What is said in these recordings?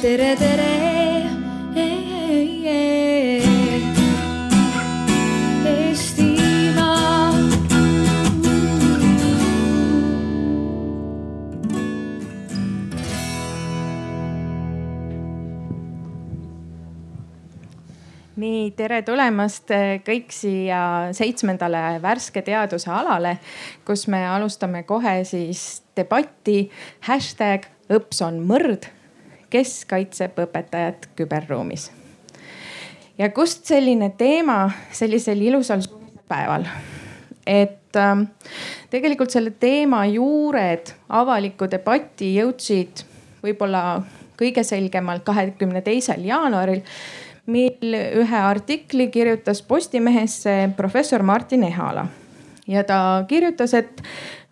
tere, tere. Nii, tere tulemast eh, kõik siia seitsmendale värske teaduse alale, kus me alustame kohe siis debatti. Hashtag õps on mõrd, kes kaitseb õpetajat küberruumis. ja kust selline teema sellisel ilusal päeval, et äh, tegelikult selle teema juured avaliku debatti jõudsid võib-olla kõige selgemalt kahekümne teisel jaanuaril mil ühe artikli kirjutas Postimehesse professor Martin Ehala ja ta kirjutas, et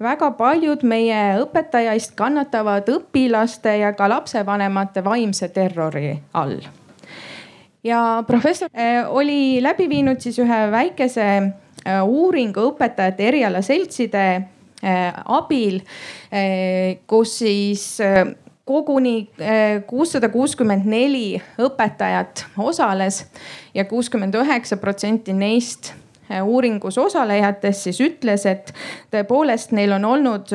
väga paljud meie õpetajaist kannatavad õpilaste ja ka lapsevanemate vaimse terrori all. ja professor eh, oli läbi viinud siis ühe väikese eh, uuringu õpetajate erialaseltside eh, abil, kus siis koguni kuussada kuuskümmend neli õpetajat osales ja kuuskümmend üheksa protsenti neist uuringus osalejatest siis ütles, et tõepoolest neil on olnud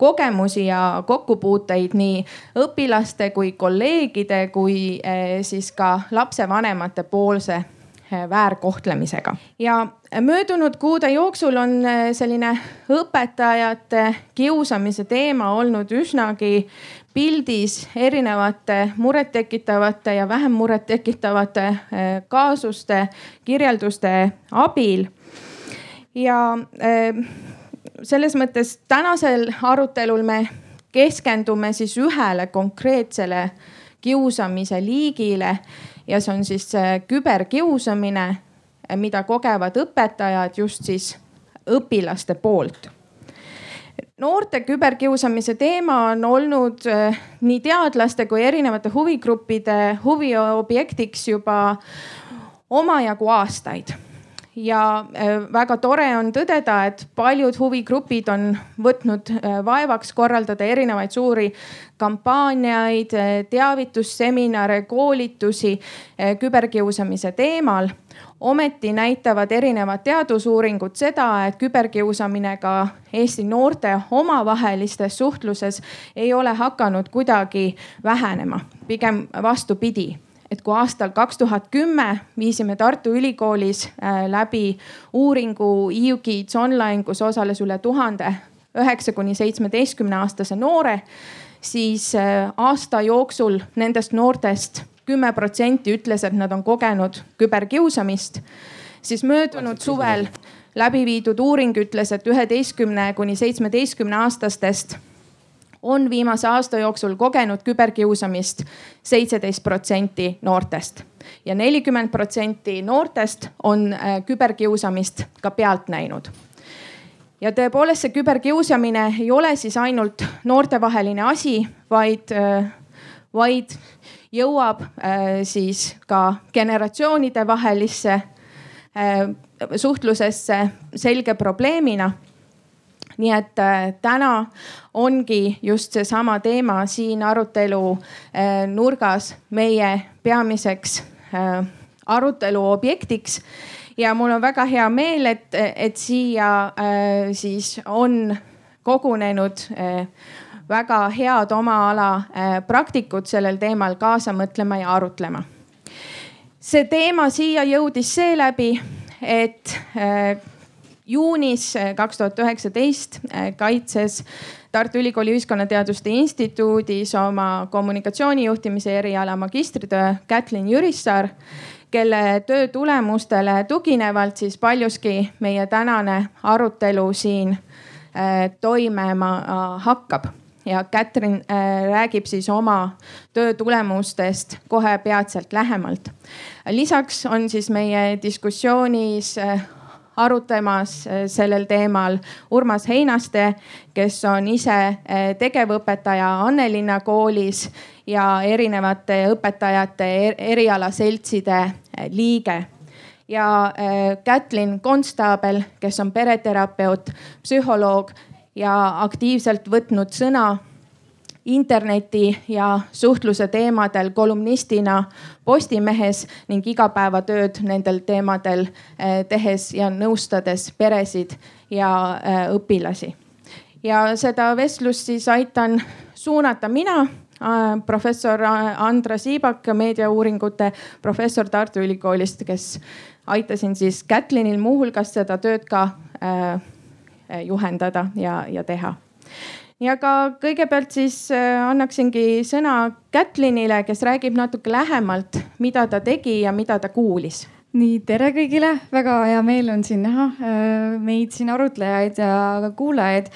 kogemusi ja kokkupuuteid nii õpilaste kui kolleegide kui siis ka lapsevanemate poolse väärkohtlemisega. ja möödunud kuude jooksul on selline õpetajate kiusamise teema olnud üsnagi pildis erinevate murettekitavate ja vähem murettekitavate eh, kaasuste, kirjelduste abil. ja eh, selles mõttes tänasel arutelul me keskendume siis ühele konkreetsele kiusamise liigile ja see on siis küberkiusamine, mida kogevad õpetajad just siis õpilaste poolt noorte küberkiusamise teema on olnud äh, nii teadlaste kui erinevate huvigruppide huviobjektiks juba omajagu aastaid. Ja äh, väga tore on tõdeda, et paljud huvigrupid on võtnud äh, vaevaks korraldada erinevaid suuri kampaaniaid, teavitusseminare, koolitusi küberkiusamise teemal ometi näitavad erinevad teadusuuringud seda, et küberkiusamine ka Eesti noorte omavahelises suhtluses ei ole hakanud kuidagi vähenema, pigem vastupidi et kui aastal kaks tuhat kümme viisime Tartu Ülikoolis äh, läbi uuringu EU Kids Online, kus osales üle tuhande üheksa kuni seitsmeteistkümne aastase noore, siis äh, aasta jooksul nendest noortest kümme protsenti ütles, et nad on kogenud küberkiusamist, siis möödunud suvel läbi viidud uuring ütles, et üheteistkümne kuni seitsmeteistkümne aastastest on viimase aasta jooksul kogenud küberkiusamist seitseteist protsenti noortest. Ja nelikümmend protsenti noortest on äh, küberkiusamist ka pealt näinud. Ja tõepoolest see küberkiusamine ei ole siis ainult noortevaheline asi, vaid, äh, vaid jõuab äh, siis ka generatsioonide vahelisse äh, suhtlusesse selge probleemina. nii et äh, täna ongi just seesama teema siin arutelu nurgas meie peamiseks arutelu objektiks ja mul on väga hea meel, et, et siia siis on kogunenud väga head oma ala äh, praktikud sellel teemal kaasa mõtlema ja arutlema. see teema siia jõudis seeläbi, et äh, juunis äh, kaks tuhat üheksateist kaitses Tartu Ülikooli Ühiskonnateaduste Instituudis oma kommunikatsioonijuhtimise eriala magistritöö Kätlin Jürissaar, kelle töö tulemustele tuginevalt siis paljuski meie tänane arutelu siin toimema hakkab ja Katrin äh, räägib siis oma töö tulemustest kohe peatselt lähemalt. lisaks on siis meie diskussioonis äh, arutamas äh, sellel teemal Urmas Heinaste, kes on ise tegevõpetaja Annelinna koolis ja erinevate õpetajate er-, erialaseltside liige ja Kätlin Konstaabel, kes on pereterapeut, psühholoog ja aktiivselt võtnud sõna interneti ja suhtluse teemadel kolumnistina Postimehes ning igapäevatööd nendel teemadel eh, tehes ja nõustades peresid ja eh, õpilasi. ja seda vestlust siis aitan suunata mina eh, professor Andra Siibak, meediauuringute professor Tartu Ülikoolist, kes aitasin siis Kätlinil muuhulgas seda tööd ka juhendada ja, ja teha. Ja ka kõigepealt siis äh, annaksingi sõna Kätlinile, kes räägib natuke lähemalt, mida ta tegi ja mida ta kuulis. Nii, tere kõigile, väga hea meel on siin näha äh, meid siin arutlejaid ja kuulajaid.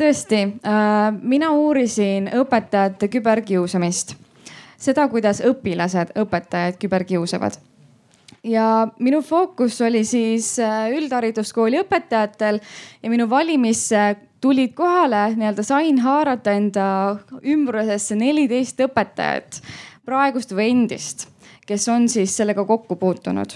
tõesti, mina uurisin õpetajate küberkiusamist, seda, kuidas õpilased õpetajaid küberkiusavad ja minu fookus oli siis üldhariduskooli õpetajatel ja minu valimisse tulid kohale, nii-öelda sain haarata enda ümbrusesse neliteist õpetajat, praegust või endist, kes on siis sellega kokku puutunud.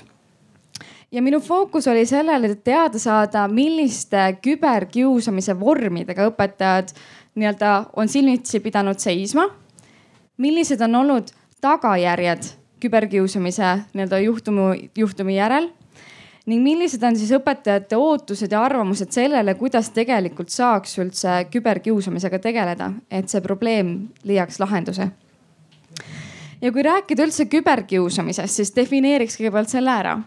ja minu fookus oli sellel, et teada saada, milliste küberkiusamise vormidega õpetajad nii-öelda on silmitsi pidanud seisma. millised on olnud tagajärjed küberkiusamise nii-öelda juhtumi, juhtumi järel ning millised on siis õpetajate ootused ja arvamused sellele, kuidas tegelikult saaks üldse küberkiusamisega tegeleda, et see probleem leiaks lahenduse? ja kui rääkida üldse küberkiusamisest, siis defineeriks kõigepealt selle ära.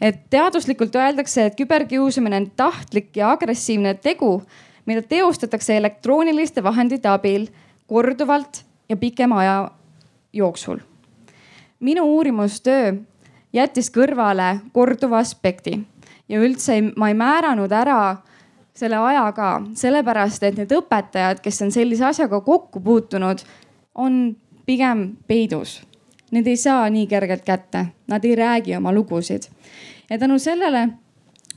et teaduslikult öeldakse, et küberkiusamine on tahtlik ja agressiivne tegu, mida teostatakse elektrooniliste vahendite abil korduvalt ja pikema aja jooksul. Minu uurimustöö jättis kõrvale korduva aspekti ja üldse ei, ma ei määranud ära selle aja ka, sellepärast et need õpetajad, kes on sellise asjaga kokku puutunud, on pigem peidus. Need ei saa nii kergelt kätte, nad ei räägi oma lugusid. ja tänu sellele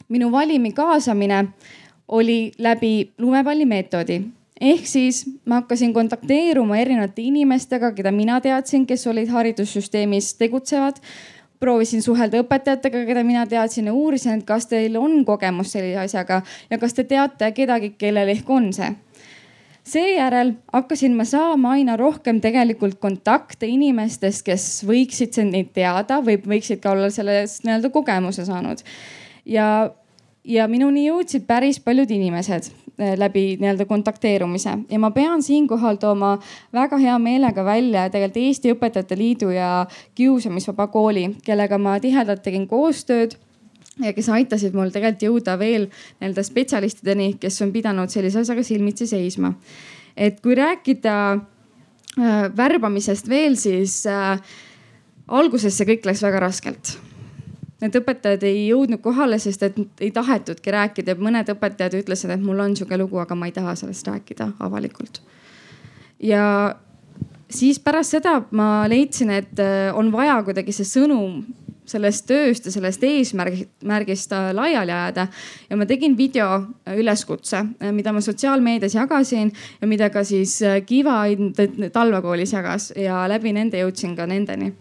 minu valimi kaasamine oli läbi lumepallimeetodi ehk siis ma hakkasin kontakteeruma erinevate inimestega, keda mina teadsin, kes olid haridussüsteemis tegutsevad proovisin suhelda õpetajatega, keda mina teadsin ja uurisin, et kas teil on kogemus sellise asjaga ja kas te teate kedagi, kellel ehk on see. seejärel hakkasin ma saama aina rohkem tegelikult kontakte inimestest, kes võiksid neid teada või võiksid ka olla sellest nii-öelda kogemuse saanud. ja, ja minuni jõudsid päris paljud inimesed Eh, läbi nii-öelda kontakteerumise ja ma pean siinkohal tooma väga hea meelega välja tegelikult Eesti Õpetajate Liidu ja Kiusamisvaba Kooli, kellega ma tihedalt tegin koostööd ja kes aitasid mul tegelikult jõuda veel nii-öelda spetsialistideni, kes on pidanud sellise asjaga silmitsi seisma. et kui rääkida äh, värbamisest veel, siis äh, alguses see kõik läks väga raskelt need õpetajad ei jõudnud kohale, sest et ei tahetudki rääkida. mõned õpetajad ütlesid, et mul on sihuke lugu, aga ma ei taha sellest rääkida avalikult. ja siis pärast seda ma leidsin, et äh, on vaja kuidagi see sõnum sellest tööst ja sellest eesmärgist laiali ajada. ja ma tegin video üleskutse, äh, mida ma sotsiaalmeedias jagasin ja mida ka siis äh, Kiva talvekoolis jagas ja läbi nende jõudsin ka nendeni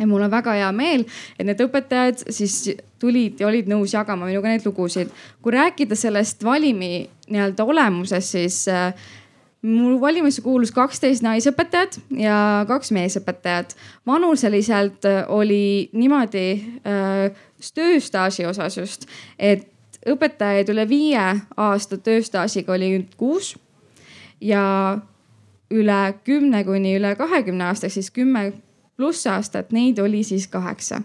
ja mul on väga hea meel, et need õpetajad siis tulid ja olid nõus jagama minuga neid lugusid. kui rääkida sellest valimi nii-öelda olemusest, siis äh, mul valimisse kuulus kaksteist naisõpetajat ja kaks meesõpetajat. vanuseliselt äh, oli niimoodi äh, tööstaaži osas just, et õpetajaid üle viie aasta tööstaažiga oli kuus ja üle kümne kuni üle kahekümne aastaks, siis kümme pluss aastat, neid oli siis kaheksa.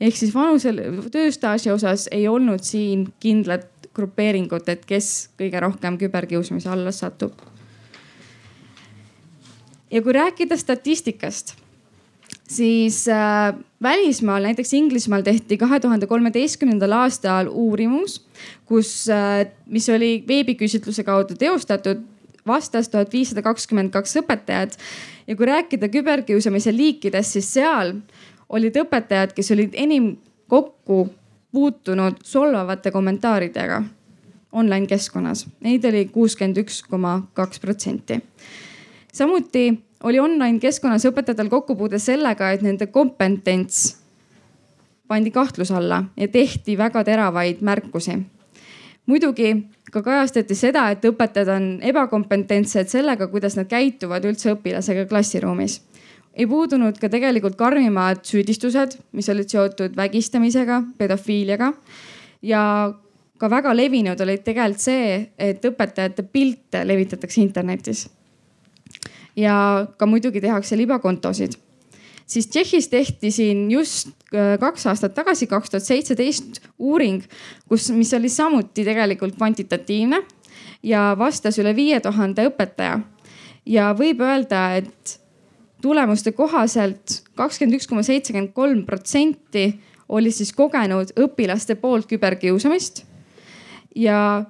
ehk siis vanusel tööstaaži osas ei olnud siin kindlat grupeeringut, et kes kõige rohkem küberkiusamise alla satub. ja kui rääkida statistikast, siis äh, välismaal, näiteks Inglismaal tehti kahe tuhande kolmeteistkümnendal aastal uurimus, kus äh,, mis oli veebiküsitluse kaudu teostatud vastas tuhat viissada kakskümmend kaks õpetajat. ja kui rääkida küberkiusamise liikidest, siis seal olid õpetajad, kes olid enim kokku puutunud solvavate kommentaaridega online keskkonnas. Neid oli kuuskümmend üks koma kaks protsenti. samuti oli online keskkonnas õpetajatel kokkupuude sellega, et nende kompetents pandi kahtluse alla ja tehti väga teravaid märkusi muidugi ka kajastati seda, et õpetajad on ebakompetentsed sellega, kuidas nad käituvad üldse õpilasega klassiruumis ei puudunud ka tegelikult karmimad süüdistused, mis olid seotud vägistamisega, pedofiiliaga ja ka väga levinud oli tegelikult see, et õpetajate pilte levitatakse internetis. ja ka muidugi tehakse libakontosid. siis Tšehhis tehti siin just kaks aastat tagasi, kaks tuhat seitseteist uuring, kus, mis oli samuti tegelikult kvantitatiivne ja vastas üle viie tuhande õpetaja. ja võib öelda, et tulemuste kohaselt kakskümmend üks koma seitsekümmend kolm protsenti oli siis kogenud õpilaste poolt küberkiusamist. ja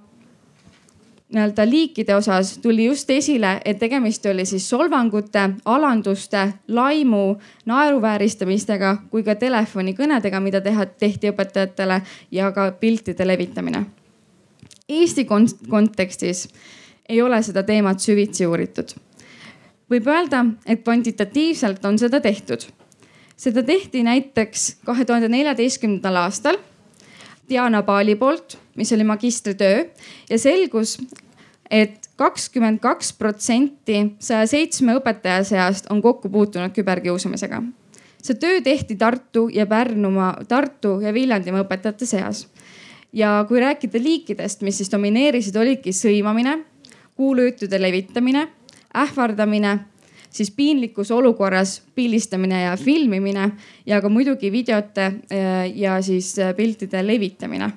nii-öelda liikide osas tuli just esile, et tegemist oli siis solvangute, alanduste, laimu, naeruvääristamistega kui ka telefonikõnedega, mida teha, tehti õpetajatele ja ka piltide levitamine. Eesti kontekstis ei ole seda teemat süvitsi uuritud võib öelda, et kvantitatiivselt on seda tehtud. seda tehti näiteks kahe tuhande neljateistkümnendal aastal Diana Paali poolt, mis oli magistritöö ja selgus et, et kakskümmend kaks protsenti saja seitsme õpetaja seast on kokku puutunud küberkiusamisega. see töö tehti Tartu ja Pärnumaa, Tartu ja Viljandimaa õpetajate seas. ja kui rääkida liikidest, mis siis domineerisid, olidki sõimamine, kuulujuttude levitamine ähvardamine, siis piinlikus olukorras pildistamine ja filmimine ja ka muidugi videote äh, ja siis äh, piltide levitamine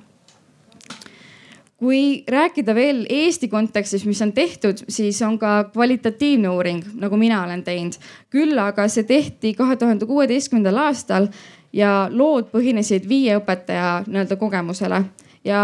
kui rääkida veel Eesti kontekstis, mis on tehtud, siis on ka kvalitatiivne uuring, nagu mina olen teinud. küll aga see tehti kahe tuhande kuueteistkümnendal aastal ja lood põhinesid viie õpetaja nii-öelda kogemusele ja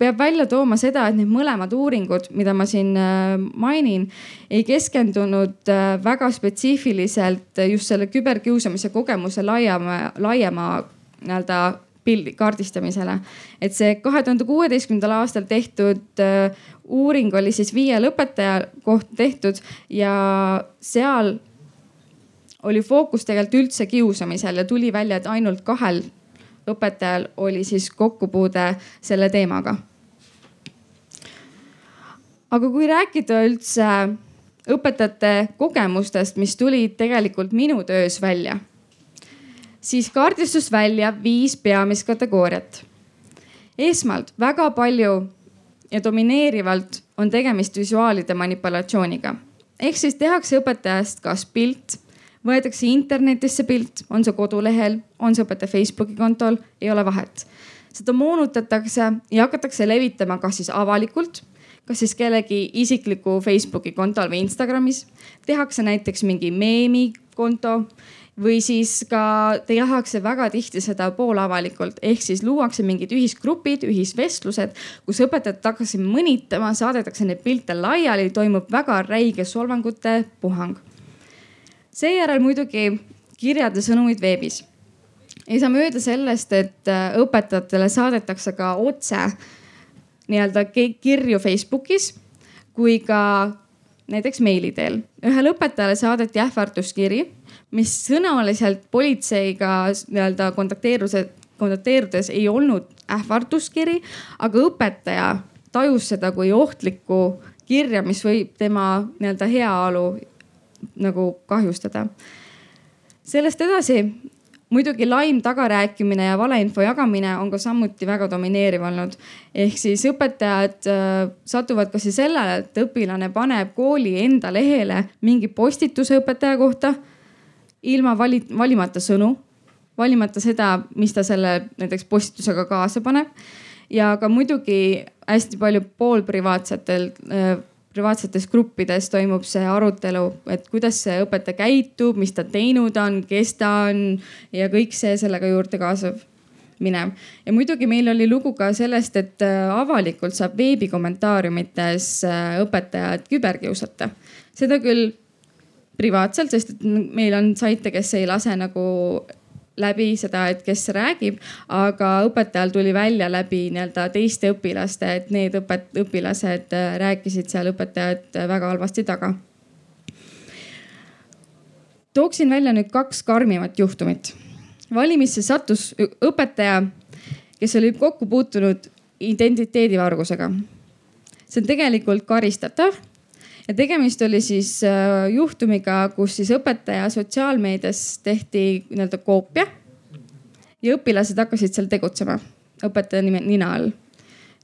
peab välja tooma seda, et need mõlemad uuringud, mida ma siin äh, mainin, ei keskendunud äh, väga spetsiifiliselt just selle küberkiusamise kogemuse laiema, laiema nii-öelda pildi kaardistamisele. et see kahe tuhande kuueteistkümnendal aastal tehtud uh, uuring oli siis viie lõpetaja kohta tehtud ja seal oli fookus tegelikult üldse kiusamisel ja tuli välja, et ainult kahel õpetajal oli siis kokkupuude selle teemaga aga kui rääkida üldse õpetajate kogemustest, mis tulid tegelikult minu töös välja, siis kaardistus välja viis peamist kategooriat. esmalt väga palju ja domineerivalt on tegemist visuaalide manipulatsiooniga ehk siis tehakse õpetajast kas pilt, võetakse internetisse pilt, on see kodulehel, on see õpetaja Facebooki kontol, ei ole vahet. seda moonutatakse ja hakatakse levitama kas siis avalikult kas siis kellegi isikliku Facebooki kontol või Instagramis. tehakse näiteks mingi meemikonto või siis ka tehakse väga tihti seda poolavalikult, ehk siis luuakse mingid ühisgrupid, ühisvestlused, kus õpetajad tagasi mõnitama, saadetakse neid pilte laiali, toimub väga räige solvangute puhang. seejärel muidugi kirjad ja sõnumid veebis. ei saa mööda sellest, et õpetajatele saadetakse ka otse nii-öelda kirju Facebookis kui ka näiteks meili teel. ühele õpetajale saadeti ähvarduskiri, mis sõnaliselt politseiga nii-öelda kontakteerus, kontakteerudes ei olnud ähvarduskiri, aga õpetaja tajus seda kui ohtlikku kirja, mis võib tema nii-öelda heaolu nagu kahjustada. sellest edasi muidugi laim tagarääkimine ja valeinfo jagamine on ka samuti väga domineeriv olnud. ehk siis õpetajad äh, satuvad kas siis sellele, et õpilane paneb kooli enda lehele mingi postituse õpetaja kohta ilma vali, valimata sõnu, valimata seda, mis ta selle näiteks postitusega kaasa paneb. ja ka muidugi hästi palju poolprivaatsetel äh, privaatsetes gruppides toimub see arutelu, et kuidas see õpetaja käitub, mis ta teinud on, kes ta on ja kõik see sellega juurde kaasab minev. ja muidugi meil oli lugu ka sellest, et äh, avalikult saab veebikommentaariumites äh, õpetajad küberkiusata. seda küll privaatselt, sest et meil on saite, kes ei lase nagu läbi seda, et kes räägib, aga õpetajal tuli välja läbi nii-öelda teiste õpilaste, et need õpet-, õpilased äh, rääkisid seal õpetajat äh, väga halvasti taga. tooksin välja nüüd kaks karmimat juhtumit. valimisse sattus õpetaja, kes oli kokku puutunud identiteedivargusega. see on tegelikult karistatav ja tegemist oli siis äh, juhtumiga, kus siis õpetaja sotsiaalmeedias tehti nii-öelda koopia ja õpilased hakkasid seal tegutsema õpetaja nime, nina all.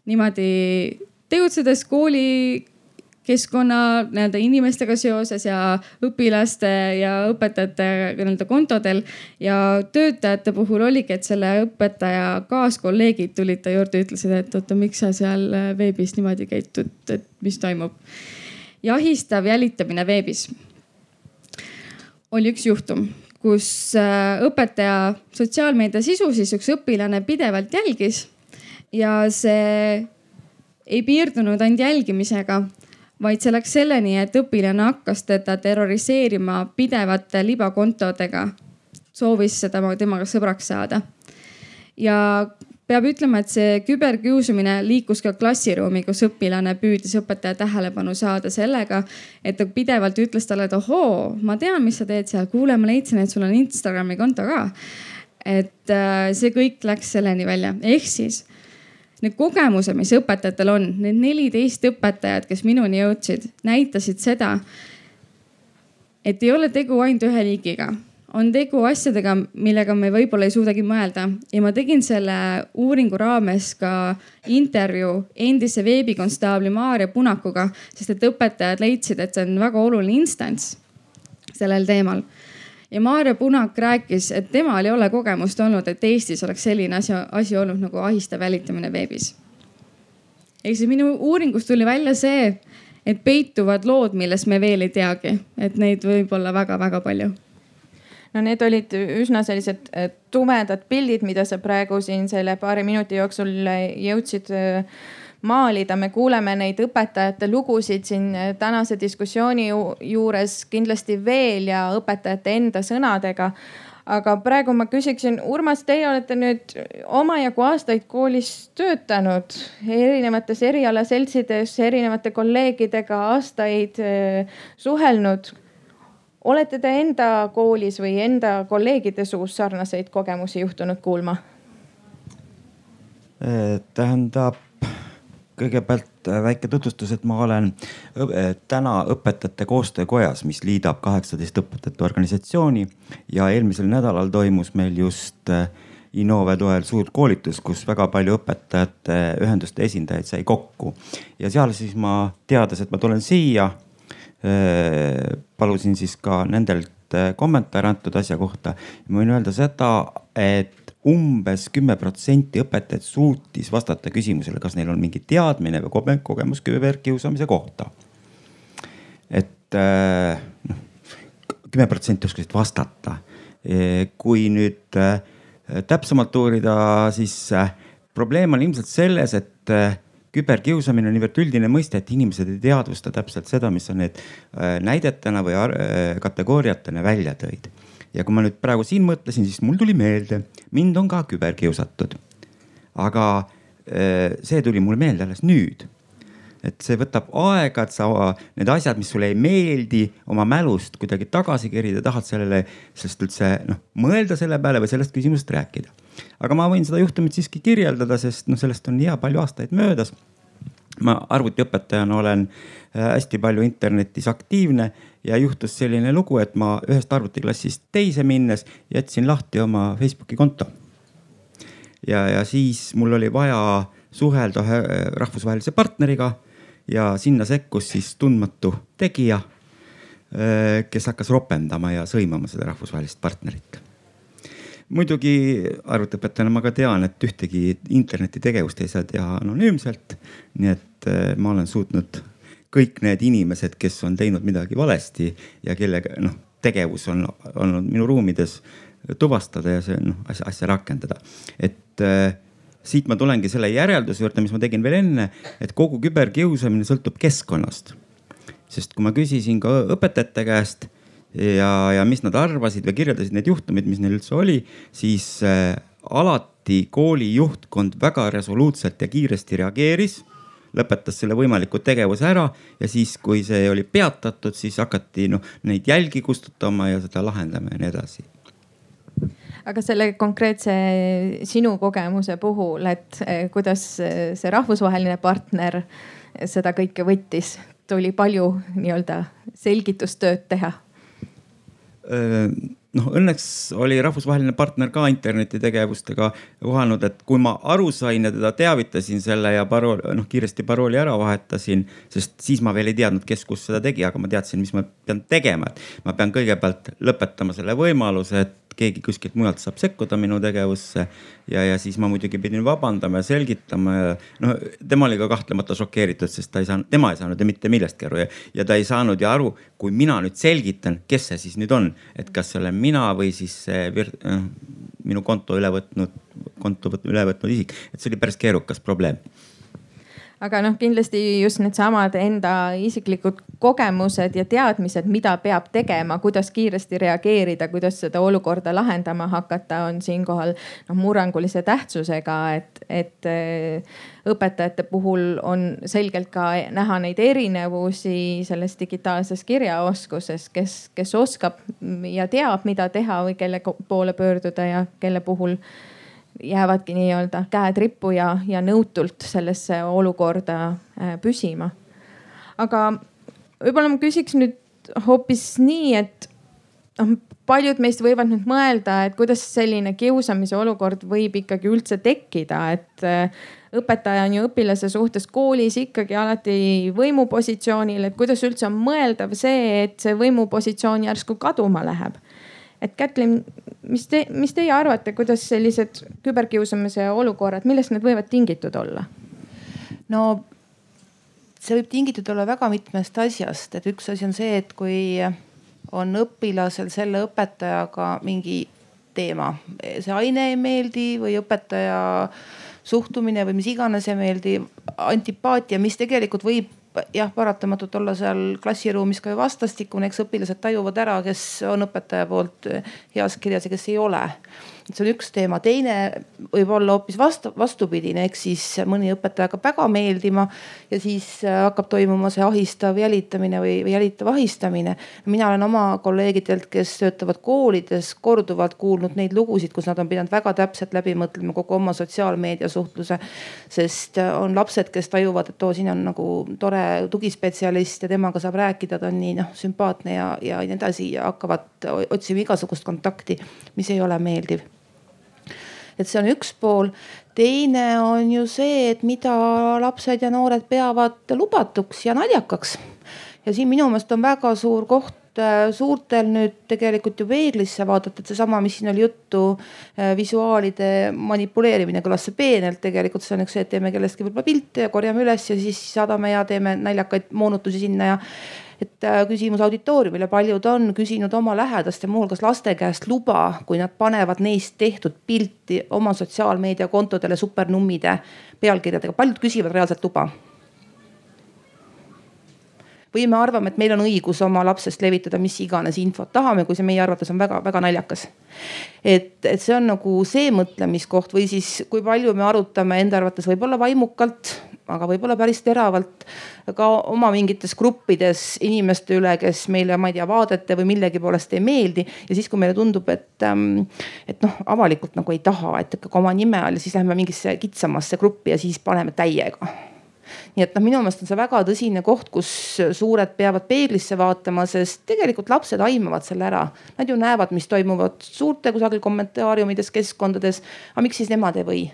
niimoodi tegutsedes kooli keskkonna nii-öelda inimestega seoses ja õpilaste ja õpetajate nii-öelda kontodel. ja töötajate puhul oligi, et selle õpetaja kaaskolleegid tulid ta juurde, ütlesid, et oota, miks sa seal veebis niimoodi käitud, et mis toimub. Ja ahistav jälitamine veebis oli üks juhtum, kus äh, õpetaja sotsiaalmeedia sisu siis üks õpilane pidevalt jälgis ja see ei piirdunud ainult jälgimisega, vaid see läks selleni, et õpilane hakkas teda terroriseerima pidevate libakontodega. soovis seda temaga sõbraks saada. ja peab ütlema, et see küberkiusamine liikus ka klassiruumi, kus õpilane püüdis õpetaja tähelepanu saada sellega, et ta pidevalt ütles talle, et ohoo, ma tean, mis sa teed seal, kuule, ma leidsin, et sul on Instagrami konto ka. et äh, see kõik läks selleni välja, ehk siis need kogemused, mis õpetajatel on, need neliteist õpetajat, kes minuni jõudsid, näitasid seda, et ei ole tegu ainult ühe liigiga on tegu asjadega, millega me võib-olla ei suudagi mõelda ja ma tegin selle uuringu raames ka intervjuu endise veebikonstaabli Maarja Punakuga, sest et õpetajad leidsid, et see on väga oluline instants sellel teemal. ja Maarja Punak rääkis, et temal ei ole kogemust olnud, et Eestis oleks selline asi, asi olnud nagu ahistav jälitamine veebis. ehk siis minu uuringust tuli välja see, et peituvad lood, millest me veel ei teagi, et neid võib olla väga-väga palju no need olid üsna sellised äh, tumedad pildid, mida sa praegu siin selle paari minuti jooksul äh, jõudsid äh, maalida. me kuuleme neid õpetajate lugusid siin tänase diskussiooni juures kindlasti veel ja õpetajate enda sõnadega aga praegu ma küsiksin, Urmas, teie olete nüüd omajagu aastaid koolis töötanud, erinevates erialaseltsides, erinevate kolleegidega aastaid suhelnud olete te enda koolis või enda kolleegide suust sarnaseid kogemusi juhtunud kuulma? tähendab kõigepealt äh, väike tutvustus, et ma olen äh, täna õpetajate koostöökojas, mis liidab kaheksateist õpetajate organisatsiooni ja eelmisel nädalal toimus meil just äh, Innove toel suur koolitus, kus väga palju õpetajate ühenduste esindajaid sai kokku ja seal siis ma teades, et ma tulen siia Äh, palusin siis ka nendelt äh, kommentaare antud asja kohta. ma võin öelda seda, et umbes kümme protsenti õpetajaid suutis vastata küsimusele, kas neil on mingi teadmine või kogemus küberkiusamise kohta. et äh, noh, kümme protsenti oskasid vastata. kui nüüd täpsemalt uurida, siis probleem on ilmselt selles, et küberkiusamine on niivõrd üldine mõiste, et inimesed ei teadvusta täpselt seda, mis sa need äh, näidetena või äh, kategooriatena välja tõid. ja kui ma nüüd praegu siin mõtlesin, siis mul tuli meelde, mind on ka küberkiusatud. aga äh, see tuli mulle meelde alles nüüd et see võtab aega, et sa need asjad, mis sulle ei meeldi, oma mälust kuidagi tagasi kerida, tahad sellele, sellest üldse noh, mõelda selle peale või sellest küsimusest rääkida aga ma võin seda juhtumit siiski kirjeldada, sest noh, sellest on hea palju aastaid möödas. ma arvutiõpetajana olen äh, hästi palju internetis aktiivne ja juhtus selline lugu, et ma ühest arvutiklassist teise minnes jätsin lahti oma Facebooki konto. ja, ja siis mul oli vaja suhelda ühe äh, rahvusvahelise partneriga ja sinna sekkus siis tundmatu tegija, äh, kes hakkas ropendama ja sõimama seda rahvusvahelist partnerit muidugi arvutiõpetajana ma ka tean, et ühtegi internetitegevust ei saa teha anonüümselt. nii et eh, ma olen suutnud kõik need inimesed, kes on teinud midagi valesti ja kellega noh, tegevus on olnud minu ruumides tuvastada ja see noh asja, asja rakendada. et äh, siit ma tulengi selle järelduse juurde, mis ma tegin veel enne, et kogu küberkiusamine sõltub keskkonnast. sest kui ma küsisin ka õpetajate käest ja, ja mis nad arvasid või kirjeldasid neid juhtumeid, mis neil üldse oli, siis äh, alati kooli juhtkond väga resoluutselt ja kiiresti reageeris lõpetas selle võimaliku tegevuse ära ja siis, kui see oli peatatud, siis hakati noh neid jälgi kustutama ja seda lahendama ja nii edasi aga selle konkreetse sinu kogemuse puhul, et eh, kuidas see rahvusvaheline partner seda kõike võttis, tuli palju nii-öelda selgitustööd teha? Noh, õnneks oli rahvusvaheline partner ka internetitegevustega kohanud, et kui ma aru sain ja teda teavitasin selle ja parool, noh kiiresti parooli ära vahetasin, sest siis ma veel ei teadnud, kes kus seda tegi, aga ma teadsin, mis ma pean tegema, et ma pean kõigepealt lõpetama selle võimaluse, et keegi kuskilt mujalt saab sekkuda minu tegevusse. ja, ja siis ma muidugi pidin vabandama ja selgitama ja no tema oli ka kahtlemata šokeeritud, sest ta ei saanud, tema ei saanud ju mitte millestki aru. Ja, ja ta ei saanud ju aru, kui mina nüüd selgitan, kes see siis nüüd on, et kas see olen mina või siis see äh, minu konto üle võtnud, konto üle võtnud isik, et see oli päris keerukas probleem aga noh, kindlasti just needsamad enda isiklikud kogemused ja teadmised, mida peab tegema, kuidas kiiresti reageerida, kuidas seda olukorda lahendama hakata, on siinkohal noh murrangulise tähtsusega, et, et eh, õpetajate puhul on selgelt ka näha neid erinevusi selles digitaalses kirjaoskuses, kes, kes oskab ja teab, mida teha või kelle poole pöörduda ja kelle puhul jäävadki nii-öelda käed rippu ja, ja nõutult sellesse olukorda äh, püsima. aga võib-olla ma küsiks nüüd hoopis nii, et noh, paljud meist võivad nüüd mõelda, et kuidas selline kiusamise olukord võib ikkagi üldse tekkida, et äh, õpetaja on ju õpilase suhtes koolis ikkagi alati võimupositsioonil, et kuidas üldse on mõeldav see, et see võimupositsioon järsku kaduma läheb et Kätlin, mis te, mis teie arvate, kuidas sellised küberkiusamise olukorrad, millest need võivad tingitud olla? no see võib tingitud olla väga mitmest asjast, et üks asi on see, et kui on õpilasel selle õpetajaga mingi teema, see aine ei meeldi või õpetaja suhtumine või mis iganes ei meeldi, antipaatia, mis tegelikult võib jah, paratamatult olla seal klassiruumis ka ju vastastikune, eks õpilased tajuvad ära, kes on õpetaja poolt heas kirjas ja kes ei ole see on üks teema, teine võib olla hoopis vastu, vastupidine, ehk siis mõni õpetaja hakkab väga meeldima ja siis äh, hakkab toimuma see ahistav jälitamine või, või jälitav ahistamine. mina olen oma kolleegidelt, kes töötavad koolides, korduvalt kuulnud neid lugusid, kus nad on pidanud väga täpselt läbi mõtlema kogu oma sotsiaalmeediasuhtluse. sest äh, on lapsed, kes tajuvad, et oo, siin on nagu tore tugispetsialist ja temaga saab rääkida, ta on nii noh sümpaatne ja, ja nii edasi ja hakkavad otsima igasugust kontakti, mis ei ole meeldiv et see on üks pool. teine on ju see, et mida lapsed ja noored peavad lubatuks ja naljakaks. ja siin minu meelest on väga suur koht äh, suurtel nüüd tegelikult ju peeglisse vaadata, et seesama, mis siin oli juttu, äh, visuaalide manipuleerimine kõlas see peenelt, tegelikult see on üks see, et teeme kellestki võib-olla pilte ja korjame üles ja siis saadame ja teeme naljakaid moonutusi sinna ja et äh, küsimus auditooriumile, paljud on küsinud oma lähedaste, muuhulgas laste käest luba, kui nad panevad neist tehtud pilti oma sotsiaalmeediakontodele supernummide pealkirjadega, paljud küsivad reaalselt luba. Või me arvame, et meil on õigus oma lapsest levitada mis iganes infot. Tahame, kui see meie arvates on väga-väga naljakas. et, et see on nagu see mõtlemiskoht või siis kui palju me arutame enda arvates võib-olla vaimukalt, aga võib-olla päris teravalt ka oma mingites gruppides inimeste üle, kes meile, ma ei tea, vaadete või millegi poolest ei meeldi. ja siis, kui meile tundub, et, ähm, et noh, avalikult nagu ei taha, et ikkagi oma nime all siis lähme mingisse kitsamasse gruppi ja siis paneme täiega nii et noh, minu meelest on see väga tõsine koht, kus suured peavad peeglisse vaatama, sest tegelikult lapsed aimavad selle ära. Nad ju näevad, mis toimuvad suurte kusagil kommentaariumides, keskkondades. aga miks siis nemad ei või?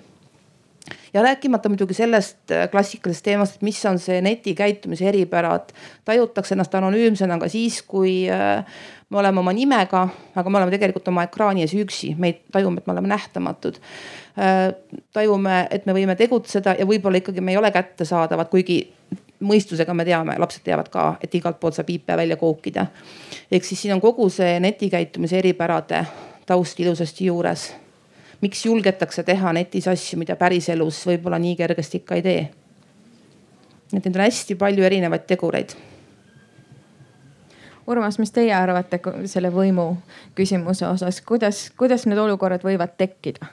Ja rääkimata muidugi sellest äh, klassikalisest teemast, et mis on see netikäitumise eripära, et tajutakse ennast anonüümsena ka siis, kui äh, me oleme oma nimega, aga me oleme tegelikult oma ekraani ees üksi, me tajume, et me oleme nähtamatud. Äh, tajume, et me võime tegutseda ja võib-olla ikkagi me ei ole kättesaadavad, kuigi mõistusega me teame, lapsed teavad ka, et igalt poolt saab IP välja kookida. ehk siis siin on kogu see netikäitumise eripärade taust ilusasti juures. Miks julgetakse teha netis asju, mida päriselus võib-olla nii kergesti ikka ei tee? et neid on hästi palju erinevaid tegureid Urmas, mis teie arvate selle võimu küsimuse osas, kuidas, kuidas need olukorrad võivad tekkida?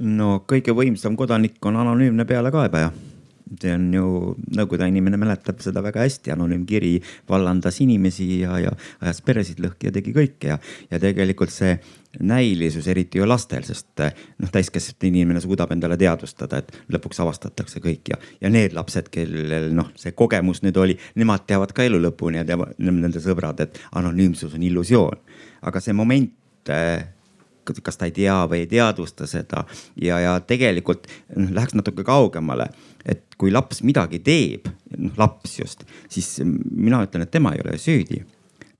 no kõige võimsam kodanik on anonüümne pealekaebaja see on ju, Nõukogude inimene mäletab seda väga hästi, anonüümkiri vallandas inimesi ja, ja ajas peresid lõhki ja tegi kõike ja, ja tegelikult see näilisus, eriti ju lastel, sest noh, täiskasvanud inimene suudab endale teadvustada, et lõpuks avastatakse kõik ja, ja need lapsed, kellel noh, see kogemus nüüd oli, nemad teavad ka elu lõpuni ja teavad nende sõbrad, et anonüümsus on illusioon. aga see moment kas ta ei tea või ei teadvusta seda. Ja, ja tegelikult noh, läheks natuke kaugemale, et kui laps midagi teeb, noh laps just, siis mina ütlen, et tema ei ole süüdi.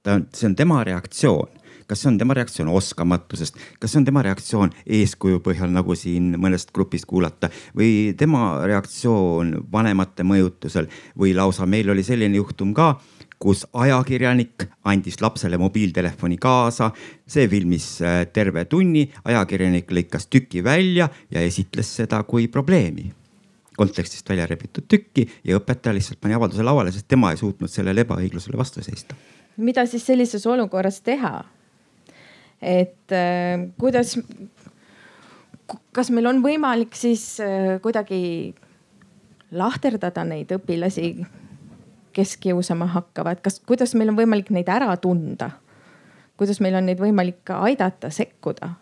ta on, see on tema reaktsioon. Kas see on tema reaktsioon oskamatusest, kas see on tema reaktsioon eeskuju põhjal, nagu siin mõnest grupist kuulata? Või tema reaktsioon vanemate mõjutusel? Või lausa meil oli selline juhtum ka kus ajakirjanik andis lapsele mobiiltelefoni kaasa. see filmis äh, terve tunni, ajakirjanik lõikas tüki välja ja esitles seda kui probleemi kontekstist välja rebitud tükki ja õpetaja lihtsalt pani avalduse lauale, sest tema ei suutnud sellele ebaõiglusele vastu seista. mida siis sellises olukorras teha? et äh, kuidas, kas meil on võimalik siis äh, kuidagi lahterdada neid õpilasi, kes kiusama hakkavad, kas, kuidas meil on võimalik neid ära tunda? kuidas meil on neid võimalik aidata, sekkuda?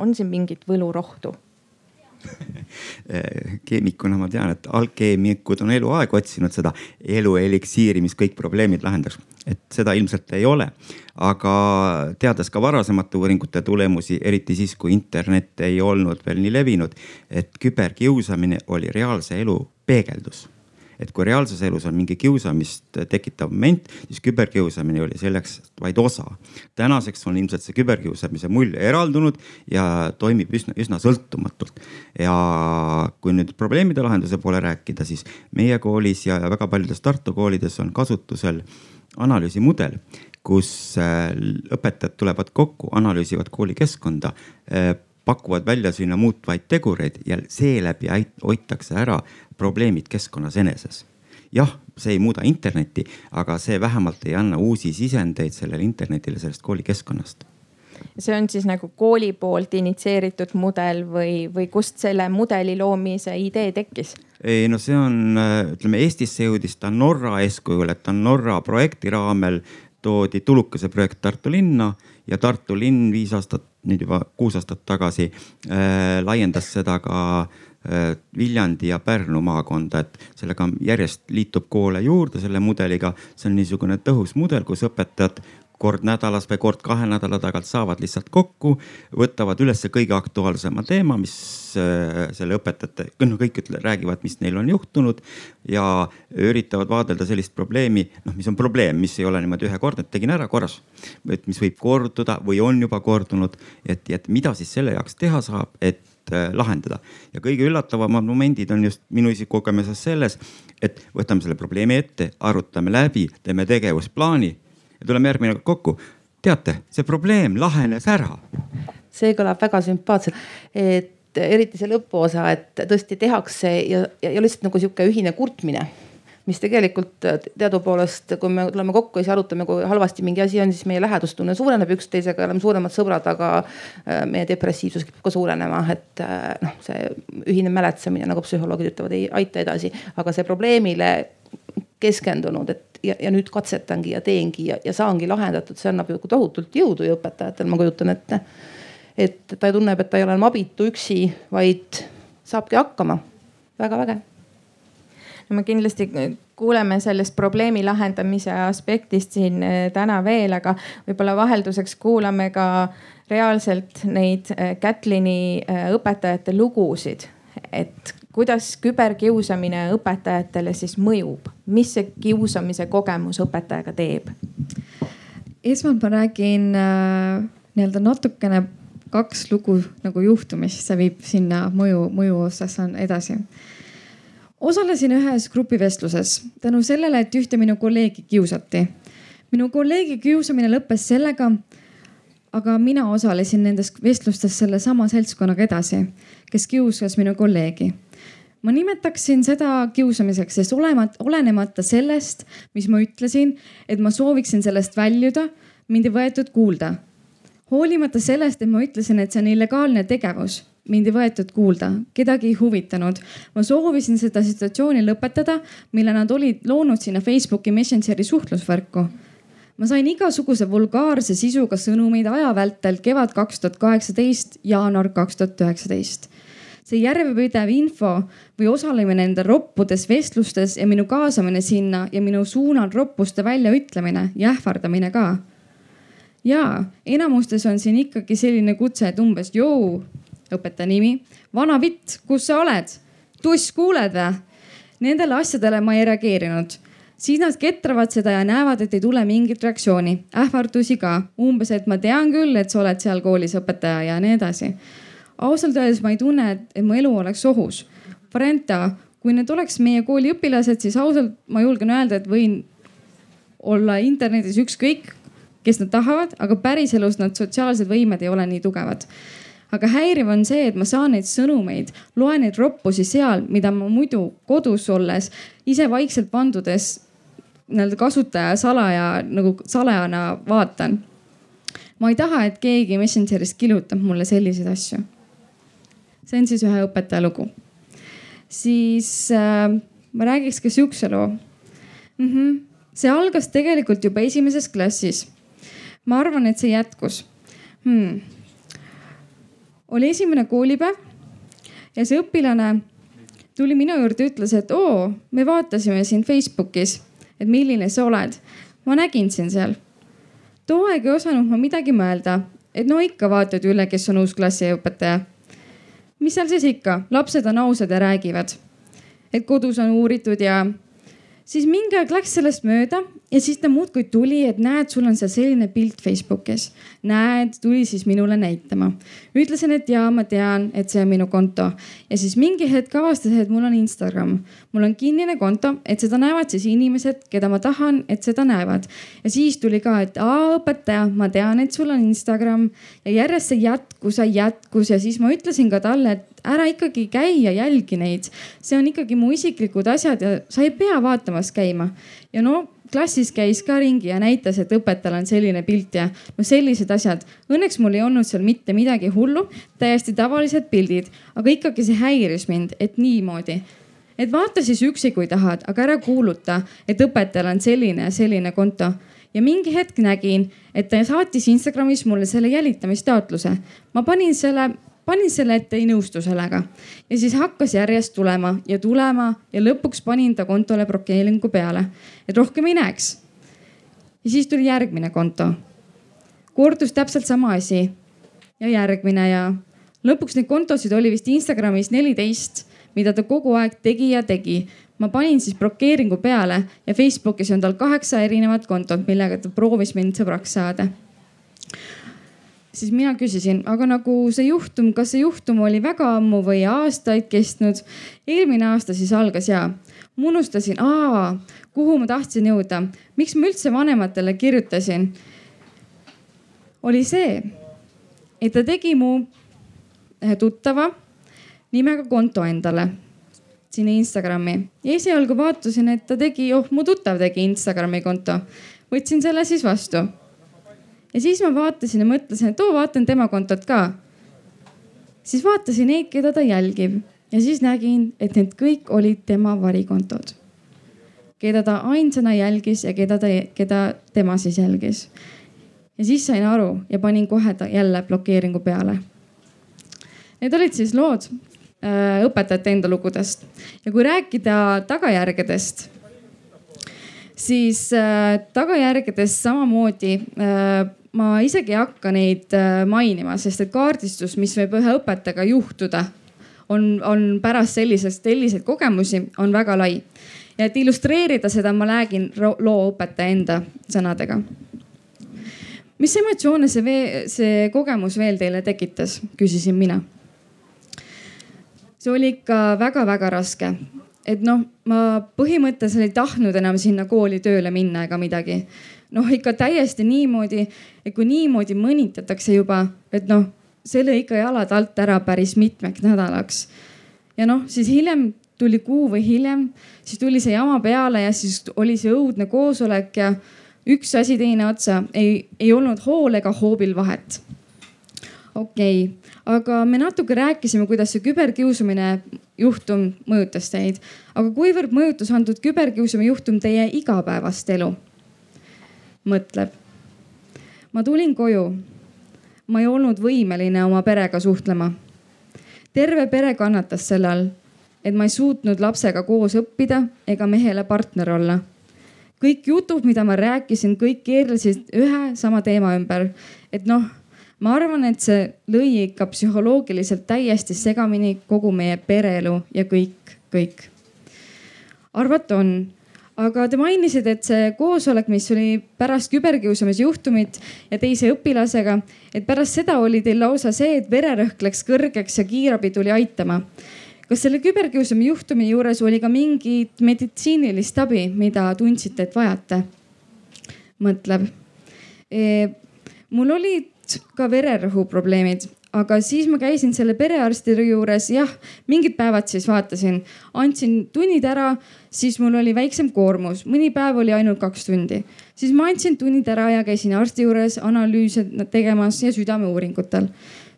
on siin mingit võlurohtu keemikuna ma tean, et alkeemikud on eluaeg otsinud seda elu eliksiiri, mis kõik probleemid lahendaks. et seda ilmselt ei ole. aga teades ka varasemate uuringute tulemusi, eriti siis, kui internet ei olnud veel nii levinud, et küberkiusamine oli reaalse elu peegeldus et kui reaalses elus on mingi kiusamist tekitav moment, siis küberkiusamine oli selleks vaid osa. tänaseks on ilmselt see küberkiusamise mull eraldunud ja toimib üsna, üsna sõltumatult. ja kui nüüd probleemide lahenduse poole rääkida, siis meie koolis ja, ja väga paljudes Tartu koolides on kasutusel analüüsimudel kus äh, õpetajad tulevad kokku, analüüsivad koolikeskkonda äh, pakuvad välja sinna muutvaid tegureid ja seeläbi hoitakse ära probleemid keskkonnas eneses. jah, see ei muuda internetti, aga see vähemalt ei anna uusi sisendeid sellele internetile sellest koolikeskkonnast see on siis nagu kooli poolt initsieeritud mudel või, või kust selle mudeli loomise idee tekkis? ei no see on, ütleme Eestisse jõudis ta Norra eeskujul, et ta on Norra projekti raamel toodi tulukese projekt Tartu linna ja Tartu linn viis aastat, nüüd juba kuus aastat tagasi äh, laiendas seda ka äh, Viljandi ja Pärnu maakonda, et sellega järjest liitub koole juurde selle mudeliga. see on niisugune tõhus mudel, kus õpetajad kord nädalas või kord kahe nädala tagant saavad lihtsalt kokku, võtavad üles kõige aktuaalsema teema, mis äh, selle õpetajate, no kõik ütle, räägivad, mis neil on juhtunud ja üritavad vaadelda sellist probleemi, noh, mis on probleem, mis ei ole niimoodi ühekordne, et tegin ära korras. et mis võib korduda või on juba kordunud, et, et mida siis selle jaoks teha saab, et äh, lahendada. ja kõige üllatavamad momendid on just minu isikliku kogemuses selles, et võtame selle probleemi ette, arutame läbi, teeme tegevusplaani ja tuleme järgmine kord kokku. teate, see probleem lahenes ära. see kõlab väga sümpaatselt, et eriti see lõpuosa, et tõesti tehakse ja, ja, ja lihtsalt nagu sihuke ühine kurtmine mis tegelikult teadupoolest, kui me tuleme kokku ja siis arutame, kui halvasti mingi asi on, siis meie lähedustunne suureneb üksteisega, oleme suuremad sõbrad, aga äh, meie depressiivsus kipub ka suurenema, et äh, noh, see ühine mäletsemine, nagu psühholoogid ütlevad, ei aita edasi, aga see probleemile keskendunud, et ja, ja nüüd katsetangi ja teengi ja, ja saangi lahendatud, see annab ju tohutult jõudu ju õpetajatel, ma kujutan ette. et ta tunneb, et ta ei ole enam abitu üksi, vaid saabki hakkama. väga väge. no me kindlasti kuuleme sellest probleemi lahendamise aspektist siin eh, täna veel, aga võib-olla vahelduseks kuulame ka reaalselt neid eh, Kätlini eh, õpetajate lugusid, et kuidas küberkiusamine õpetajatele siis mõjub, mis see kiusamise kogemus õpetajaga teeb? esmalt ma räägin äh, nii-öelda natukene kaks lugu nagu juhtumist, see viib sinna mõju, mõju osas on edasi. osalesin ühes grupivestluses tänu sellele, et ühte minu kolleegi kiusati. minu kolleegi kiusamine lõppes sellega, aga mina osalesin nendes vestlustes sellesama seltskonnaga edasi, kes kiusas minu kolleegi ma nimetaksin seda kiusamiseks, sest olemat, olenemata sellest, mis ma ütlesin, et ma sooviksin sellest väljuda, mind ei võetud kuulda. hoolimata sellest, et ma ütlesin, et see on illegaalne tegevus, mind ei võetud kuulda, kedagi ei huvitanud. ma soovisin seda situatsiooni lõpetada, mille nad olid loonud sinna Facebooki Messengeri suhtlusvärku. ma sain igasuguse vulgaarse sisuga sõnumeid aja vältel kevad kaks tuhat kaheksateist, jaanuar kaks tuhat üheksateist see järjepidev info või osalemine nende roppudes vestlustes ja minu kaasamine sinna ja minu suunal roppuste väljaütlemine ja ähvardamine ka. ja enamustes on siin ikkagi selline kutse, et umbes joo, õpetaja nimi, vana vitt, kus sa oled? tuss, kuuled vä? Nendele asjadele ma ei reageerinud siis nad ketravad seda ja näevad, et ei tule mingit reaktsiooni, ähvardusi ka, umbes, et ma tean küll, et sa oled seal koolis õpetaja ja nii edasi. Ausalt öeldes ma ei tunne, et mu elu oleks ohus. Parenta, kui need oleks meie kooli õpilased, siis ausalt ma julgen öelda, et võin olla internetis ükskõik, kes nad tahavad, aga päriselus nad sotsiaalsed võimed ei ole nii tugevad aga häiriv on see, et ma saan neid sõnumeid, loen neid roppusi seal, mida ma muidu kodus olles ise vaikselt vandudes nii-öelda kasutaja salaja nagu salajana vaatan. ma ei taha, et keegi Messengerist killutab mulle selliseid asju. See on siis ühe õpetaja lugu. siis äh, ma räägiks ka sihukese loo mm. -hmm. see algas tegelikult juba esimeses klassis. ma arvan, et see jätkus hmm oli esimene koolipäev ja see õpilane tuli minu juurde, ütles, et oo, me vaatasime sind Facebookis, et milline sa oled. ma nägin sind seal. too aeg ei osanud ma midagi mõelda, et no ikka vaatad üle, kes on uus klassiõpetaja. Mis seal siis ikka, lapsed on ausad ja räägivad. et kodus on uuritud ja siis mingi aeg läks sellest mööda ja siis ta muudkui tuli, et näed, sul on seal selline pilt Facebookis. näed, tuli siis minule näitama. ütlesin, et jaa, ma tean, et see on minu konto ja siis mingi hetk avastas, et mul on Instagram. mul on kinnine konto, et seda näevad siis inimesed, keda ma tahan, et seda näevad. ja siis tuli ka, et aa õpetaja, ma tean, et sul on Instagram ja järjest see jätkus ja jätkus ja siis ma ütlesin ka talle, et ära ikkagi käi ja jälgi neid. see on ikkagi mu isiklikud asjad ja sa ei pea vaatamas käima. ja no klassis käis ka ringi ja näitas, et õpetajal on selline pilt ja no sellised asjad. Õnneks mul ei olnud seal mitte midagi hullu, täiesti tavalised pildid, aga ikkagi see häiris mind, et niimoodi. et vaata siis üksi, kui tahad, aga ära kuuluta, et õpetajal on selline ja selline konto ja mingi hetk nägin, et ta saatis Instagramis mulle selle jälitamistaotluse. ma panin selle panin selle ette, ei nõustu sellega ja siis hakkas järjest tulema ja tulema ja lõpuks panin ta kontole blokeeringu peale, et rohkem ei näeks. ja siis tuli järgmine konto. kordus täpselt sama asi ja järgmine ja lõpuks neid kontosid oli vist Instagramis neliteist, mida ta kogu aeg tegi ja tegi. ma panin siis blokeeringu peale ja Facebookis on tal kaheksa erinevat kontot, millega ta proovis mind sõbraks saada siis mina küsisin, aga nagu see juhtum, kas see juhtum oli väga ammu või aastaid kestnud? eelmine aasta siis algas ja ma unustasin, kuhu ma tahtsin jõuda, miks ma üldse vanematele kirjutasin. oli see, et ta tegi mu ühe tuttava nimega konto endale sinna Instagrami ja esialgu vaatasin, et ta tegi, oh mu tuttav tegi Instagrami konto. võtsin selle siis vastu ja siis ma vaatasin ja mõtlesin, et oo, vaatan tema kontot ka. siis vaatasin neid, keda ta jälgib ja siis nägin, et need kõik olid tema varikontod. keda ta ainsana jälgis ja keda ta, keda tema siis jälgis. ja siis sain aru ja panin kohe ta jälle blokeeringu peale. Need olid siis lood äh, õpetajate enda lugudest ja kui rääkida tagajärgedest siis äh, tagajärgedest samamoodi äh, ma isegi ei hakka neid äh, mainima, sest et kaardistus, mis võib ühe õpetajaga juhtuda, on, on pärast sellisest, selliseid kogemusi, on väga lai. ja et illustreerida seda, ma räägin loo õpetaja enda sõnadega. mis emotsioone see, see kogemus veel teile tekitas, küsisin mina. see oli ikka väga-väga raske et noh, ma põhimõtteliselt ei tahtnud enam sinna kooli tööle minna ega midagi noh, ikka täiesti niimoodi, et kui niimoodi mõnitatakse juba, et noh, see lõi ikka jalad alt ära päris mitmeks nädalaks. ja noh, siis hiljem tuli kuu või hiljem, siis tuli see jama peale ja siis oli see õudne koosolek ja üks asi teine otsa, ei, ei olnud hool ega hoobil vahet. okei okay., aga me natuke rääkisime, kuidas see küberkiusamine juhtum mõjutas teid. aga kuivõrd mõjutas antud küberkiusamise juhtum teie igapäevast elu? Mõtleb. ma tulin koju. ma ei olnud võimeline oma perega suhtlema. terve pere kannatas selle all, et ma ei suutnud lapsega koos õppida ega mehele partner olla kõik jutud, mida ma rääkisin, kõik keerlesid ühe sama teema ümber. et noh, ma arvan, et see lõi ikka psühholoogiliselt täiesti segamini kogu meie pereelu ja kõik, kõik. arvata on, aga te mainisite, et see koosolek, mis oli pärast küberkiusamise juhtumit ja teise õpilasega, et pärast seda oli teil lausa see, et vererõhk läks kõrgeks ja kiirabi tuli aitama kas selle küberkiusamise juhtumi juures oli ka mingit meditsiinilist abi, mida tundsite, et vajate? mõtleb e,. mul olid ka vererõhuprobleemid, aga siis ma käisin selle perearsti juures, jah, mingid päevad siis vaatasin, andsin tunnid ära, siis mul oli väiksem koormus, mõni päev oli ainult kaks tundi. siis ma andsin tunnid ära ja käisin arsti juures analüüse tegemas ja südameuuringutel.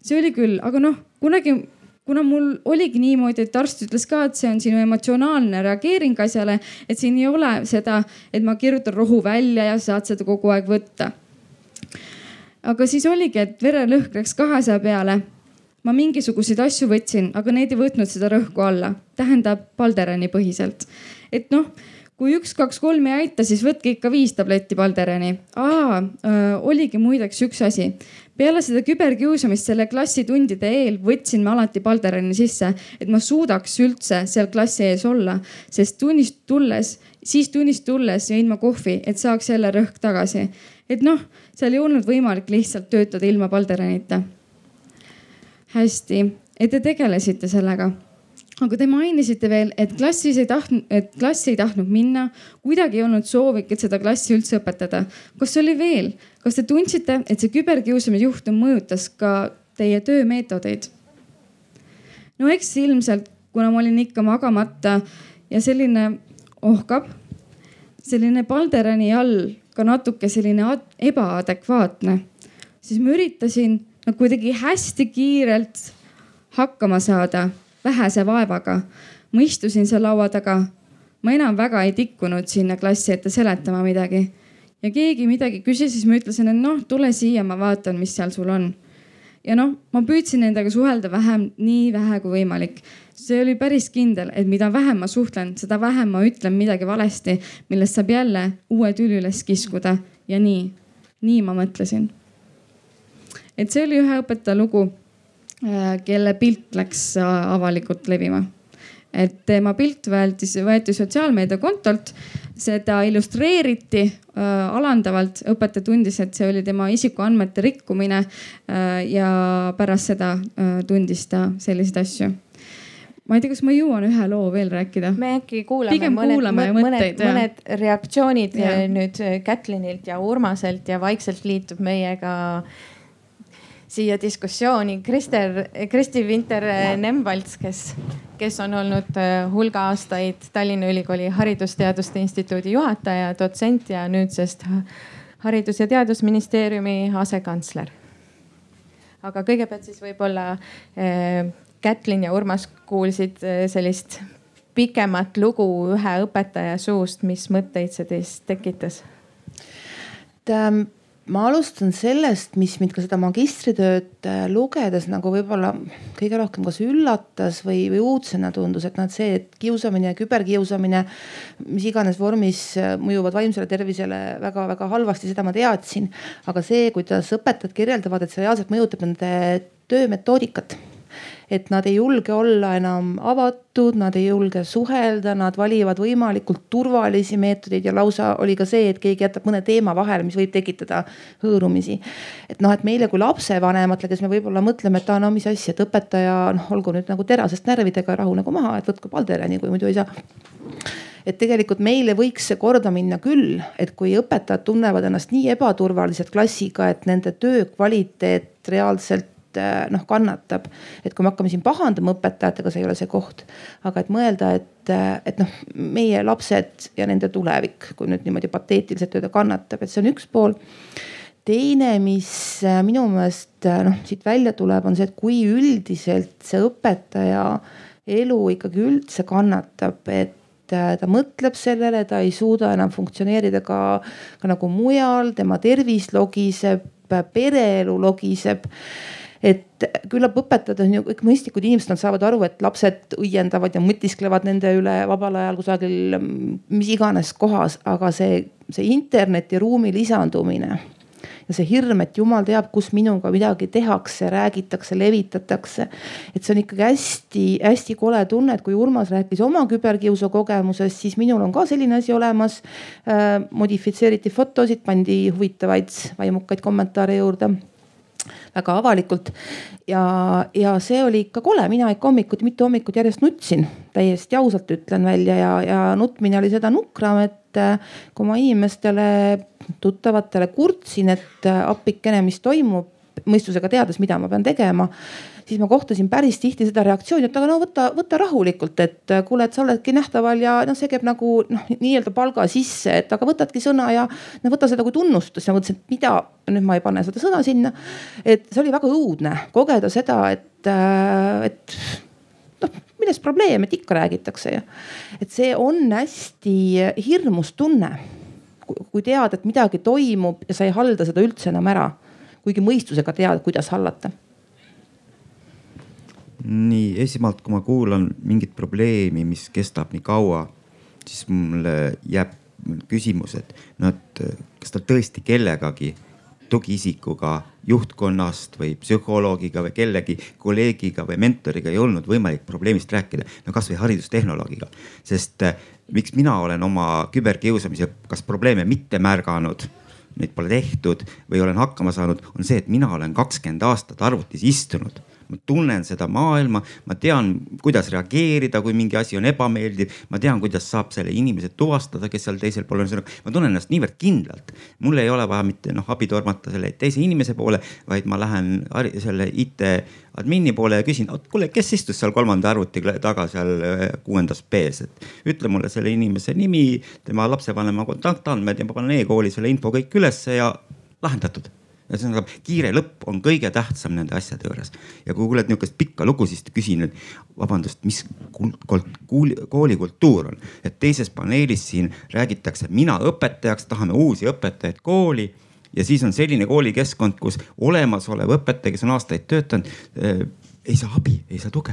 see oli küll, aga noh, kunagi kuna mul oligi niimoodi, et arst ütles ka, et see on sinu emotsionaalne reageering asjale, et siin ei ole seda, et ma kirjutan rohu välja ja saad seda kogu aeg võtta. aga siis oligi, et vererõhk läks kahesaja peale. ma mingisuguseid asju võtsin, aga need ei võtnud seda rõhku alla, tähendab Balderani põhiselt. Et noh kui üks, kaks, kolm ei aita, siis võtke ikka viis tabletti Balderani. aa, oligi muideks üks asi peale seda küberkiusamist selle klassitundide eel võtsin ma alati Balderani sisse, et ma suudaks üldse seal klassi ees olla, sest tunnist tulles, siis tunnist tulles jõin ma kohvi, et saaks jälle rõhk tagasi. et noh, seal ei olnud võimalik lihtsalt töötada ilma Balderanita. hästi, et te tegelesite sellega aga te mainisite veel, et klassis ei tahtnud, et klassi ei tahtnud minna, kuidagi ei olnud soovi, et seda klassi üldse õpetada. kas oli veel, kas te tundsite, et see küberkiusamise juhtum mõjutas ka teie töömeetodeid? no eks ilmselt, kuna ma olin ikka magamata ja selline ohkab, selline Balderani all ka natuke selline ebaadekvaatne, siis ma üritasin no kuidagi hästi kiirelt hakkama saada vähese vaevaga. ma istusin seal laua taga. ma enam väga ei tikkunud sinna klassi ette seletama midagi. ja keegi midagi küsis, siis ma ütlesin, et noh, tule siia, ma vaatan, mis seal sul on. ja noh, ma püüdsin nendega suhelda vähem, nii vähe kui võimalik. see oli päris kindel, et mida vähem ma suhtlen, seda vähem ma ütlen midagi valesti, millest saab jälle uue tüli üles kiskuda ja nii, nii ma mõtlesin. et see oli ühe õpetaja lugu kelle pilt läks äh, avalikult levima. et tema pilt võeti, võeti sotsiaalmeediakontolt, seda illustreeriti äh, alandavalt, õpetaja tundis, et see oli tema isikuandmete rikkumine äh,. ja pärast seda äh, tundis ta selliseid asju ma ei tea, kas ma jõuan ühe loo veel rääkida? me äkki kuulame Pigem mõned, mõned, mõned, mõned reaktsioonid ja. nüüd Kätlinilt ja Urmaselt ja vaikselt liitub meiega siia diskussiooni Krister, Kristi Vinter-Nemvalts, kes, kes on olnud äh, hulga aastaid Tallinna Ülikooli Haridusteaduste Instituudi juhataja, dotsent ja nüüdsest Haridus- ja Teadusministeeriumi asekantsler. aga kõigepealt siis võib-olla äh, Kätlin ja Urmas kuulsid sellist pikemat lugu ühe õpetaja suust, mis mõtteid see teis tekitas? et ähm, ma alustan sellest, mis mind ka seda magistritööd äh, lugedes nagu võib-olla kõige rohkem kas üllatas või, või uudsena tundus, et noh, et see, et kiusamine ja küberkiusamine, mis iganes vormis äh, mõjuvad vaimsele tervisele väga-väga halvasti, seda ma teadsin. aga see, kuidas õpetajad kirjeldavad, et see reaalselt mõjutab nende töömetoodikat et nad ei julge olla enam avatud, nad ei julge suhelda, nad valivad võimalikult turvalisi meetodeid ja lausa oli ka see, et keegi jätab mõne teema vahele, mis võib tekitada hõõrumisi. et noh, et meile kui lapsevanematele, kes me võib-olla mõtleme, et aa no mis asja, et õpetaja noh, olgu nüüd nagu terasest närvidega rahu nagu maha, et võtku Palderani, kui muidu ei saa et tegelikult meile võiks see korda minna küll, et kui õpetajad tunnevad ennast nii ebaturvaliselt klassiga, et nende töö kvaliteet reaalselt noh kannatab. et kui me hakkame siin pahandama õpetajatega, see ei ole see koht. aga et mõelda, et, äh, et noh, meie lapsed ja nende tulevik, kui nüüd niimoodi pateetiliselt öelda, kannatab, et see on üks pool teine, mis minu meelest noh, siit välja tuleb, on see, et kui üldiselt see õpetaja elu ikkagi üldse kannatab, et ta mõtleb sellele, ta ei suuda enam funktsioneerida ka, ka nagu mujal, tema tervis logiseb, pereelu logiseb et küllap õpetajad on ju kõik mõistlikud inimesed, nad saavad aru, et lapsed õiendavad ja mõtisklevad nende üle vabal ajal kusagil mis iganes kohas, aga see, see internetiruumi lisandumine ja see hirm, et jumal teab, kus minuga midagi tehakse, räägitakse, levitatakse. et see on ikkagi hästi-hästi kole tunne, et kui Urmas rääkis oma küberkiusu kogemusest, siis minul on ka selline asi olemas äh,. modifitseeriti fotosid, pandi huvitavaid vaimukaid kommentaare juurde väga avalikult. ja, ja see oli ikka kole, mina ikka hommikuti, mitu hommikut järjest nutsin, täiesti ausalt ütlen välja ja, ja nutmine oli seda nukram, et äh, kui ma inimestele, tuttavatele kurtsin, et äh, appikene, mis toimub, mõistusega teades, mida ma pean tegema siis ma kohtasin päris tihti seda reaktsiooni, et aga no võta, võta rahulikult, et äh, kuule, et sa oledki nähtaval ja noh, see käib nagu noh, nii-öelda palga sisse, et aga võtadki sõna ja no võta seda kui tunnustust. ja mõtlesin, et mida, nüüd ma ei pane seda sõna sinna. et see oli väga õudne kogeda seda, et, äh, et noh, milles probleem, et ikka räägitakse ja et see on hästi hirmus tunne kui tead, et midagi toimub ja sa ei halda seda üldse enam ära, kuigi mõistusega tead, kuidas hallata nii esmalt, kui ma kuulan mingit probleemi, mis kestab nii kaua, siis mulle jääb küsimus, et no, et kas tal tõesti kellegagi tugiisikuga juhtkonnast või psühholoogiga või kellegi kolleegiga või mentoriga ei olnud võimalik probleemist rääkida. no kasvõi haridustehnoloogiga, sest eh, miks mina olen oma küberkiusamise, kas probleeme mitte märganud neid pole tehtud või olen hakkama saanud, on see, et mina olen kakskümmend aastat arvutis istunud ma tunnen seda maailma, ma tean, kuidas reageerida, kui mingi asi on ebameeldiv. ma tean, kuidas saab selle inimese tuvastada, kes seal teisel pool on. ma tunnen ennast niivõrd kindlalt, mul ei ole vaja mitte noh abi tormata selle teise inimese poole, vaid ma lähen selle IT admini poole ja küsin, kuule, kes istus seal kolmanda arvuti taga seal äh, kuuendas B-s, et ütle mulle selle inimese nimi, tema lapsevanema kontaktandmed ja ma panen e-kooli selle info kõik ülesse ja lahendatud ühesõnaga kiire lõpp on kõige tähtsam nende asjade juures. ja kui kuuled niisugust pikka lugu, siis küsin, et vabandust, mis koolikultuur on, et teises paneelis siin räägitakse, mina õpetajaks, tahame uusi õpetajaid kooli. Ja siis on selline koolikeskkond, kus olemasolev õpetaja, kes on aastaid töötanud äh,, ei saa abi, ei saa tuge.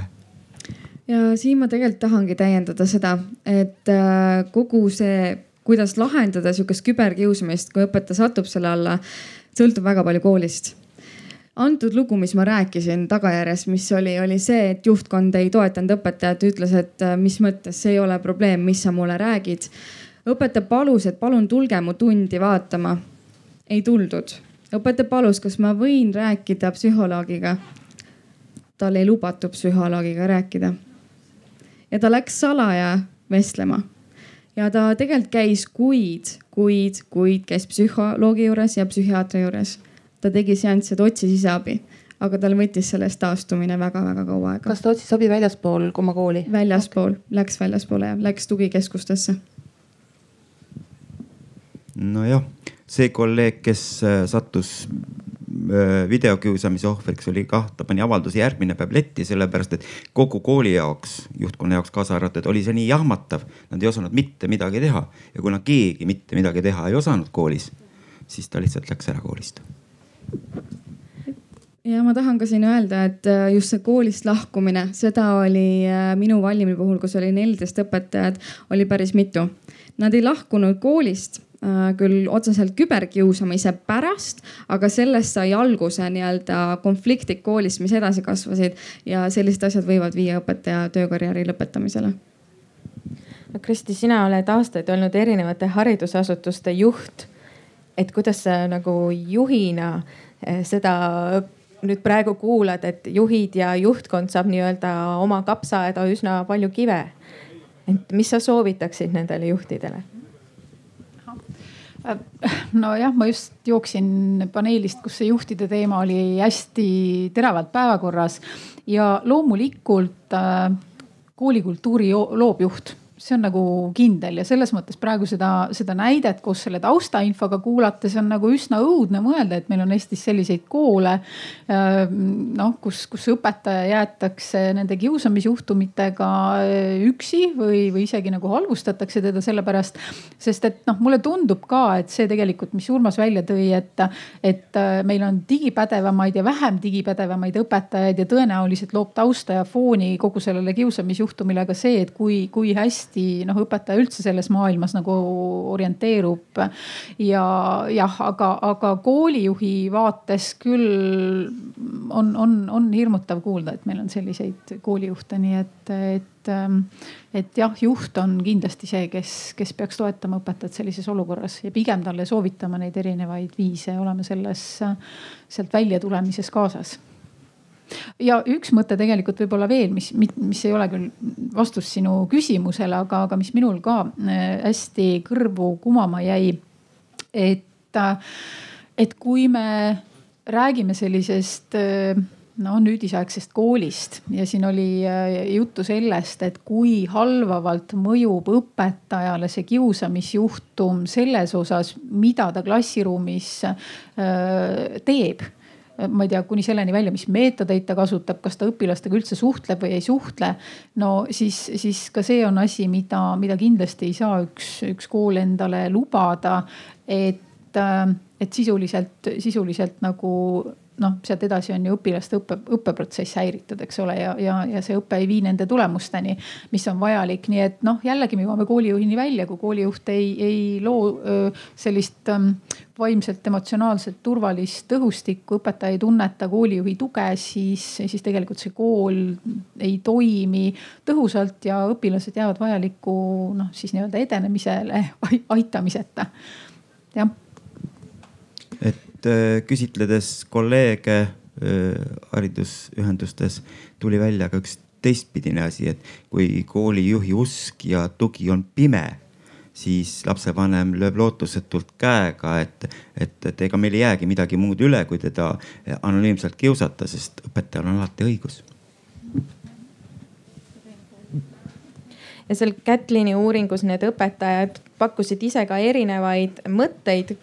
Ja siin ma tegelikult tahangi täiendada seda, et äh, kogu see, kuidas lahendada sihukest küberkiusamist, kui õpetaja satub selle alla sõltub väga palju koolist antud lugu, mis ma rääkisin tagajärjest, mis oli, oli see, et juhtkond ei toetanud õpetajat, ütles, et äh, mis mõttes, see ei ole probleem, mis sa mulle räägid. õpetaja palus, et palun tulge mu tundi vaatama. ei tuldud. õpetaja palus, kas ma võin rääkida psühholoogiga. tal ei lubatud psühholoogiga rääkida. ja ta läks salaja vestlema ja ta tegelikult käis kuid, kuid, kuid käis psühholoogi juures ja psühhiaatri juures. ta tegi seansse, ta otsis ise abi, aga tal võttis sellest taastumine väga-väga kaua aega. kas ta otsis abi väljaspool oma kooli? väljaspool okay., läks väljaspoole ja läks tugikeskustesse. nojah, see kolleeg, kes äh, sattus videokiusamise ohvriks oli kah, ta pani avalduse järgmine päev letti, sellepärast et kogu kooli jaoks, juhtkonna jaoks kaasa arvatud, oli see nii jahmatav. Nad ei osanud mitte midagi teha ja kuna keegi mitte midagi teha ei osanud koolis, siis ta lihtsalt läks ära koolist ja ma tahan ka siin öelda, et äh, just see koolist lahkumine, seda oli äh, minu valimi puhul, kus oli neliteist õpetajat, oli päris mitu. Nad ei lahkunud koolist Äh, küll otseselt küberkiusamise pärast, aga sellest sai alguse nii-öelda konfliktid koolis, mis edasi kasvasid ja sellised asjad võivad viia õpetaja töökarjääri lõpetamisele. no Kristi, sina oled aastaid olnud erinevate haridusasutuste juht. et kuidas sa nagu juhina eh, seda nüüd praegu kuulad, et juhid ja juhtkond saab nii-öelda oma kapsaaeda üsna palju kive. et mis sa soovitaksid nendele juhtidele? Nojah, ma just jooksin paneelist, kus see juhtide teema oli hästi teravalt päevakorras. Ja loomulikult äh, koolikultuuri loob juht see on nagu kindel ja selles mõttes praegu seda, seda näidet koos selle taustainfoga kuulates on nagu üsna õudne mõelda, et meil on Eestis selliseid koole. Äh, noh, kus, kus õpetaja jäetakse nende kiusamisjuhtumitega äh, üksi või, või isegi nagu halvustatakse teda sellepärast. sest et noh, mulle tundub ka, et see tegelikult, mis Urmas välja tõi, et, et äh, meil on digipädevamaid ja vähem digipädevamaid õpetajaid ja tõenäoliselt loob tausta ja fooni kogu sellele kiusamisjuhtumile ka see, et kui, kui hästi noh, õpetaja üldse selles maailmas nagu orienteerub. ja jah, aga, aga koolijuhi vaates küll on, on, on hirmutav kuulda, et meil on selliseid koolijuhte, nii et, et, et jah, juht on kindlasti see, kes, kes peaks toetama õpetajat sellises olukorras ja pigem talle soovitama neid erinevaid viise olema selles, sealt välja tulemises kaasas ja üks mõte tegelikult võib-olla veel, mis, mis ei ole küll vastus sinu küsimusele, aga, aga mis minul ka äh, hästi kõrvu kumama jäi. et, äh, et kui me räägime sellisest äh, no nüüdisaegsest koolist ja siin oli juttu sellest, et kui halvavalt mõjub õpetajale see kiusamisjuhtum selles osas, mida ta klassiruumis teeb ma ei tea, kuni selleni välja, mis meetodeid ta kasutab, kas ta õpilastega üldse suhtleb või ei suhtle. no siis, siis ka see on asi, mida, mida kindlasti ei saa üks, üks kool endale lubada. et, et sisuliselt, sisuliselt nagu noh, sealt edasi on ju õpilaste õppe, õppeprotsess häiritud, eks ole, ja, ja, ja see õpe ei vii nende tulemusteni, mis on vajalik, nii et noh, jällegi me jõuame koolijuhini välja, kui koolijuht ei, ei loo öö, sellist öö, vaimselt, emotsionaalselt turvalist õhustikku, õpetaja ei tunneta koolijuhi tuge, siis, siis tegelikult see kool ei toimi tõhusalt ja õpilased jäävad vajaliku noh, siis nii-öelda edenemisele aitamiseta. jah et äh, küsitledes kolleege äh, haridusühendustes tuli välja ka üks teistpidine asi, et kui koolijuhi usk ja tugi on pime, siis lapsevanem lööb lootusetult käega, et, et, et ega meil ei jäägi midagi muud üle, kui teda anonüümselt kiusata, sest õpetajal on alati õigus. Ja seal Kätlini uuringus need õpetajad pakkusid ise ka erinevaid mõtteid,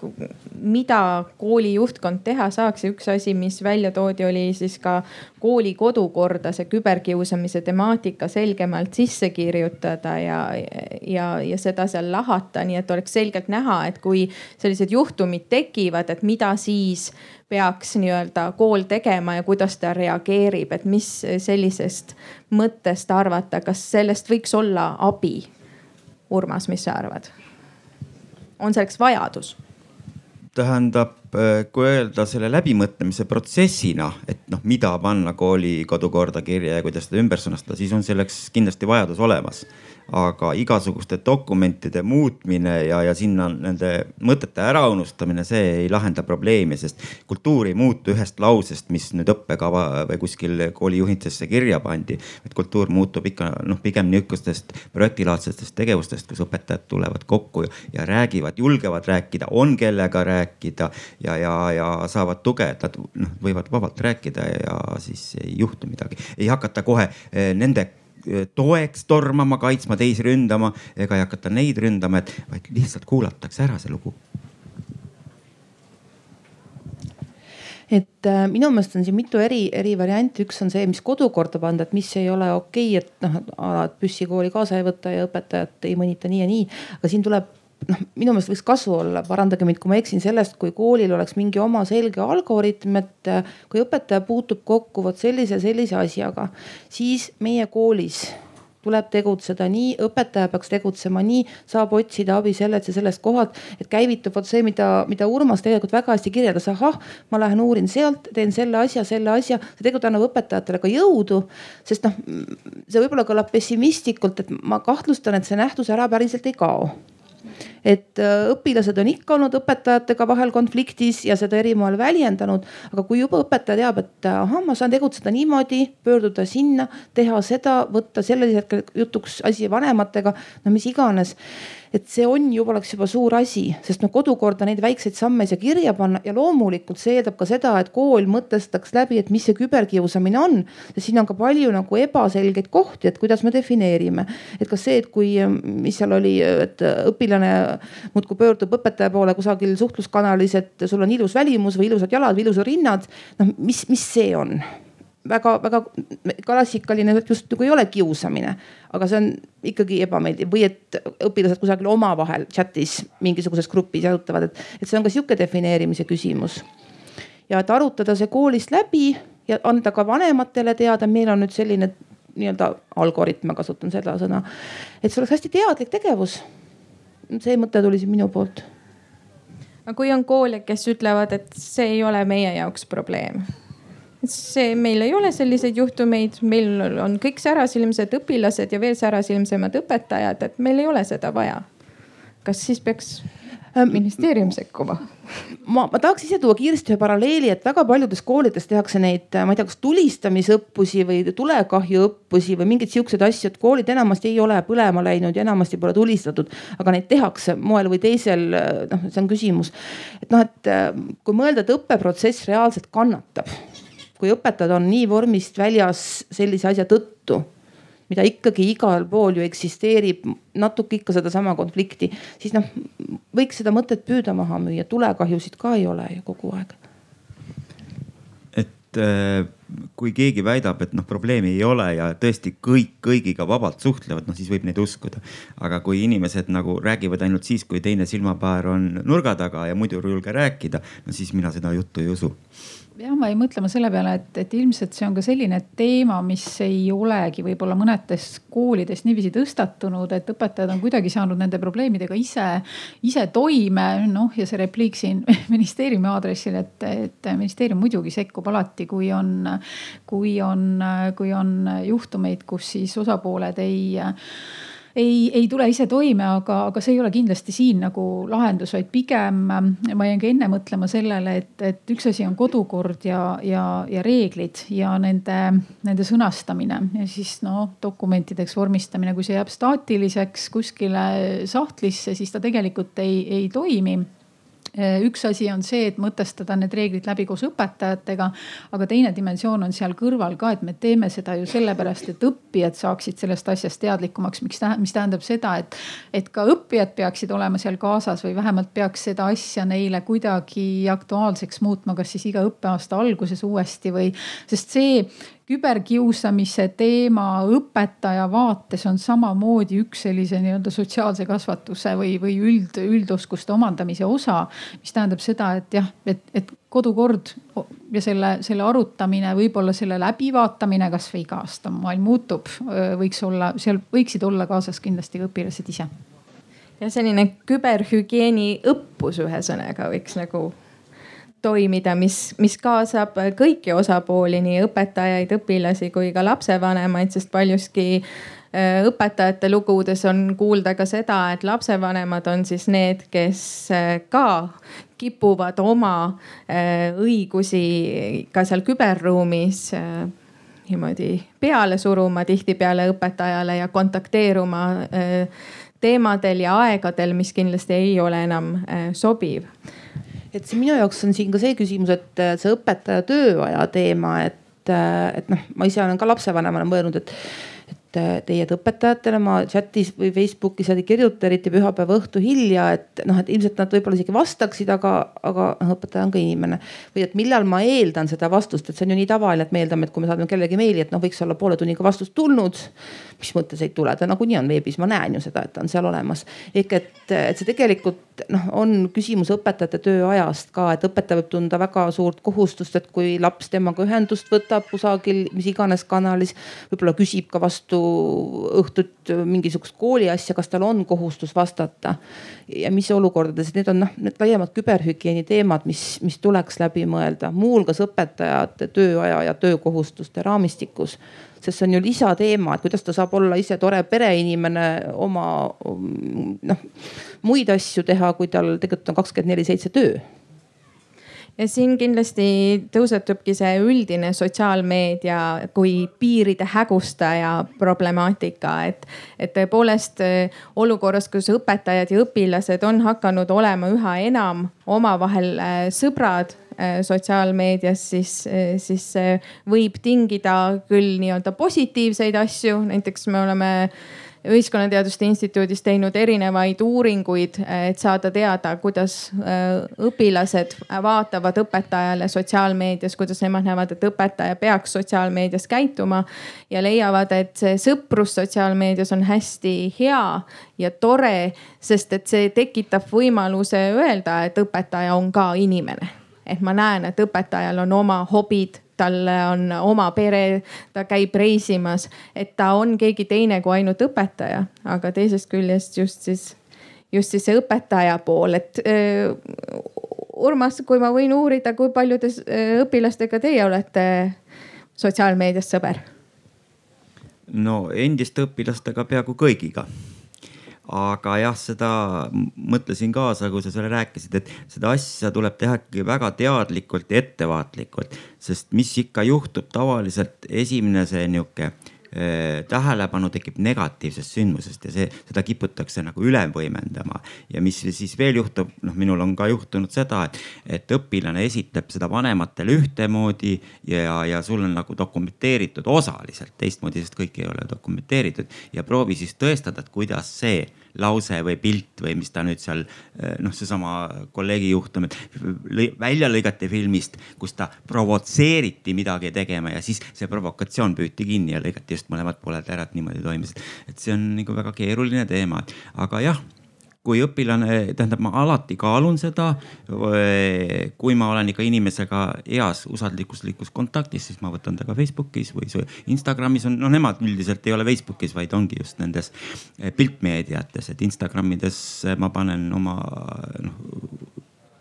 mida kooli juhtkond teha saaks ja üks asi, mis välja toodi, oli siis ka kooli kodukorda see küberkiusamise temaatika selgemalt sisse kirjutada ja, ja, ja seda seal lahata, nii et oleks selgelt näha, et kui sellised juhtumid tekivad, et mida siis peaks nii-öelda kool tegema ja kuidas ta reageerib, et mis sellisest mõttest arvata, kas sellest võiks olla abi? Urmas, mis sa arvad? on selleks vajadus? Tähendab, kui öelda selle läbimõtlemise protsessina, et noh, mida panna kooli kodukorda kirja ja kuidas seda ümber sõnastada, siis on selleks kindlasti vajadus olemas aga igasuguste dokumentide muutmine ja, ja sinna nende mõtete äraunustamine, see ei lahenda probleemi, sest kultuur ei muutu ühest lausest, mis nüüd õppekava või kuskil koolijuhitesse kirja pandi. et kultuur muutub ikka noh, pigem nihukestest projektilaadsetest tegevustest, kus õpetajad tulevad kokku ja, ja räägivad, julgevad rääkida, on kellega rääkida ja, ja, ja saavad tuge, et nad noh, võivad vabalt rääkida ja siis ei juhtu midagi. ei hakata kohe eh, nende toeks tormama, kaitsma, teisi ründama. Ega ei hakata neid ründama, et vaid lihtsalt kuulatakse ära see lugu. Et äh, minu meelest on siin mitu eri, eri varianti, üks on see, mis kodukorda panda, et mis ei ole okei okay,, et noh, et püssikooli kaasa ei võta ja õpetajat ei mõnita nii ja nii. aga siin tuleb noh, minu meelest võiks kasu olla, parandage mind, kui ma eksin sellest, kui koolil oleks mingi oma selge algoritm, et äh, kui õpetaja puutub kokku vot sellise, sellise asjaga, siis meie koolis tuleb tegutseda nii, õpetaja peaks tegutsema nii, saab otsida abi sellelt ja sellest kohalt, et käivitub vot see, mida, mida Urmas tegelikult väga hästi kirjeldas, ahah, ma lähen uurin sealt, teen selle asja, selle asja, see tegelikult annab õpetajatele ka jõudu. sest noh, see võib-olla kõlab pessimistlikult, et ma kahtlustan, et see nähtus ära päriselt ei kao et äh, õpilased on ikka olnud õpetajatega vahel konfliktis ja seda eri moel väljendanud. aga kui juba õpetaja teab, et äh, ahah, ma saan tegutseda niimoodi, pöörduda sinna, teha seda, võtta sellisel hetkel jutuks asi vanematega, no mis iganes et see on juba, oleks juba suur asi, sest no kodukorda neid väikseid samme ei saa kirja panna ja loomulikult see eeldab ka seda, et kool mõtestaks läbi, et mis see küberkiusamine on. sest siin on ka palju nagu ebaselgeid kohti, et kuidas me defineerime, et kas see, et kui, mis seal oli, et õpilane muudkui pöördub õpetaja poole kusagil suhtluskanalis, et sul on ilus välimus või ilusad jalad või ilusad rinnad. noh, mis, mis see on? Väga-väga klassikaline just nagu ei ole kiusamine, aga see on ikkagi ebameeldiv või et õpilased kusagil omavahel chat'is mingisuguses grupis jalutavad, et, et see on ka sihuke defineerimise küsimus. ja et arutada see koolist läbi ja anda ka vanematele teada, meil on nüüd selline nii-öelda algoritm, ma kasutan seda sõna, et see oleks hästi teadlik tegevus. see mõte tuli siin minu poolt. aga kui on koole, kes ütlevad, et see ei ole meie jaoks probleem see, meil ei ole selliseid juhtumeid, meil on kõik särasilmsed õpilased ja veel särasilmsemad õpetajad, et meil ei ole seda vaja. kas siis peaks ähm, ministeerium sekkuma? ma, ma tahaks ise tuua kiiresti ühe paralleeli, et väga paljudes koolides tehakse neid, ma ei tea, kas tulistamisõppusi või tulekahjuõppusi või mingeid siukseid asju, et koolid enamasti ei ole põlema läinud ja enamasti pole tulistatud, aga neid tehakse moel või teisel. noh, see on küsimus, et noh, et kui mõelda, et õppeprotsess reaalselt kannatab kui õpetajad on nii vormist väljas sellise asja tõttu, mida ikkagi igal pool ju eksisteerib, natuke ikka sedasama konflikti, siis noh, võiks seda mõtet püüda maha müüa, tulekahjusid ka ei ole ju kogu aeg. et äh, kui keegi väidab, et noh, probleemi ei ole ja tõesti kõik kõigiga vabalt suhtlevad, noh siis võib neid uskuda. aga kui inimesed nagu räägivad ainult siis, kui teine silmapaar on nurga taga ja muidu ei julge rääkida, no siis mina seda juttu ei usu jäin mõtlema selle peale, et, et ilmselt see on ka selline teema, mis ei olegi võib-olla mõnedes koolides niiviisi tõstatunud, et õpetajad on kuidagi saanud nende probleemidega ise, ise toime. noh, ja see repliik siin ministeeriumi aadressil, et, et ministeerium muidugi sekkub alati, kui on, kui on, kui on juhtumeid, kus siis osapooled ei ei, ei tule ise toime, aga, aga see ei ole kindlasti siin nagu lahendus, vaid pigem ma jäin ka enne mõtlema sellele, et, et üks asi on kodukord ja, ja, ja reeglid ja nende, nende sõnastamine. Ja siis noh, dokumentideks vormistamine, kui see jääb staatiliseks kuskile sahtlisse, siis ta tegelikult ei, ei toimi üks asi on see, et mõtestada need reeglid läbi koos õpetajatega, aga teine dimensioon on seal kõrval ka, et me teeme seda ju sellepärast, et õppijad saaksid sellest asjast teadlikumaks, miks mis tähendab seda, et, et ka õppijad peaksid olema seal kaasas või vähemalt peaks seda asja neile kuidagi aktuaalseks muutma, kas siis iga õppeaasta alguses uuesti või, sest see küberkiusamise teema õpetaja vaates on samamoodi üks sellise nii-öelda sotsiaalse kasvatuse või, või üld, üldoskuste omandamise osa. mis tähendab seda, et jah, et, et kodukord ja selle, selle arutamine, võib-olla selle läbivaatamine, kasvõi iga aasta maailm muutub, võiks olla, seal võiksid olla kaasas kindlasti õpilased ise ja selline küberhügieeni õppus ühesõnaga võiks nagu toimida, mis, mis kaasab kõiki osapooli, nii õpetajaid, õpilasi kui ka lapsevanemaid, sest paljuski äh, õpetajate lugudes on kuulda ka seda, et lapsevanemad on siis need, kes äh, ka kipuvad oma äh, õigusi ka seal küberruumis niimoodi peale suruma tihtipeale õpetajale ja kontakteeruma teemadel ja aegadel, mis kindlasti ei ole enam sobiv et see minu jaoks on siin ka see küsimus, et see õpetaja tööaja teema, et, et noh, ma ise olen ka lapsevanemana mõelnud, et et teie õpetajatele ma chat'is või Facebookis ei kirjuta eriti pühapäeva õhtu hilja, et noh, et ilmselt nad võib-olla isegi vastaksid, aga, aga noh, õpetaja on ka inimene. või et millal ma eeldan seda vastust, et see on ju nii tavaline, et me eeldame, et kui me saadame kellelegi meili, et noh, võiks olla poole tunniga vastus tulnud. mis mõttes ei tule, ta nagunii on veebis, ma näen ju seda, et ta on seal olemas. ehk et, et see tegelikult noh, on küsimus õpetajate tööajast ka, et õpetaja võib tunda väga suurt kohustust, et kui laps temaga ühendust võtab kusagil mis iganes kanalis, võib-olla küsib ka vastu õhtut mingisugust kooliasja, kas tal on kohustus vastata? Ja mis olukordades, need on noh, need laiemad küberhügieeni teemad, mis, mis tuleks läbi mõelda, muuhulgas õpetajate tööaja ja töökohustuste raamistikus. Sest see on ju lisateema, et kuidas ta saab olla ise tore pereinimene, oma noh muid asju teha, kui tal tegelikult on kakskümmend neli seitse töö ja siin kindlasti tõusetubki see üldine sotsiaalmeedia kui piiride hägustaja problemaatika, et, et tõepoolest eh, olukorras, kus õpetajad ja õpilased on hakanud olema üha enam omavahel eh, sõbrad eh, sotsiaalmeedias, siis, siis see võib tingida küll nii-öelda positiivseid asju, näiteks me oleme Ühiskonnateaduste Instituudis teinud erinevaid uuringuid, et saada teada, kuidas äh, õpilased vaatavad õpetajale sotsiaalmeedias, kuidas nemad näevad, et õpetaja peaks sotsiaalmeedias käituma. ja leiavad, et see sõprus sotsiaalmeedias on hästi hea ja tore, sest et see tekitab võimaluse öelda, et õpetaja on ka inimene et ma näen, et õpetajal on oma hobid tal on oma pere, ta käib reisimas, et ta on keegi teine kui ainult õpetaja, aga teisest küljest just siis, just siis see õpetaja pool, et öö, Urmas, kui ma võin uurida, kui paljude õpilastega teie olete sotsiaalmeedias sõber? no endiste õpilastega peaaegu kõigiga aga jah, seda mõtlesin kaasa, kui sa selle rääkisid, et seda asja tuleb teha ikkagi väga teadlikult ja ettevaatlikult, sest mis ikka juhtub tavaliselt esimene see nihuke tähelepanu tekib negatiivsest sündmusest ja see, seda kiputakse nagu üle võimendama. ja mis siis veel juhtub, noh, minul on ka juhtunud seda, et, et õpilane esitab seda vanematele ühtemoodi ja, ja sul on nagu dokumenteeritud osaliselt teistmoodi, sest kõik ei ole dokumenteeritud ja proovi siis tõestada, et kuidas see lause või pilt või mis ta nüüd seal eh, noh, seesama kolleegi juhtum, et välja lõigati filmist, kus ta provotseeriti midagi tegema ja siis see provokatsioon püüti kinni ja lõigati just mõlemad pooled ära, et niimoodi toimis. et see on nagu väga keeruline teema, aga jah kui õpilane, tähendab, ma alati kaalun seda. kui ma olen ikka inimesega heas usalduslikus kontaktis, siis ma võtan ta ka Facebookis või Instagramis on, no nemad üldiselt ei ole Facebookis, vaid ongi just nendes eh, piltmeediates, et Instagramides ma panen oma noh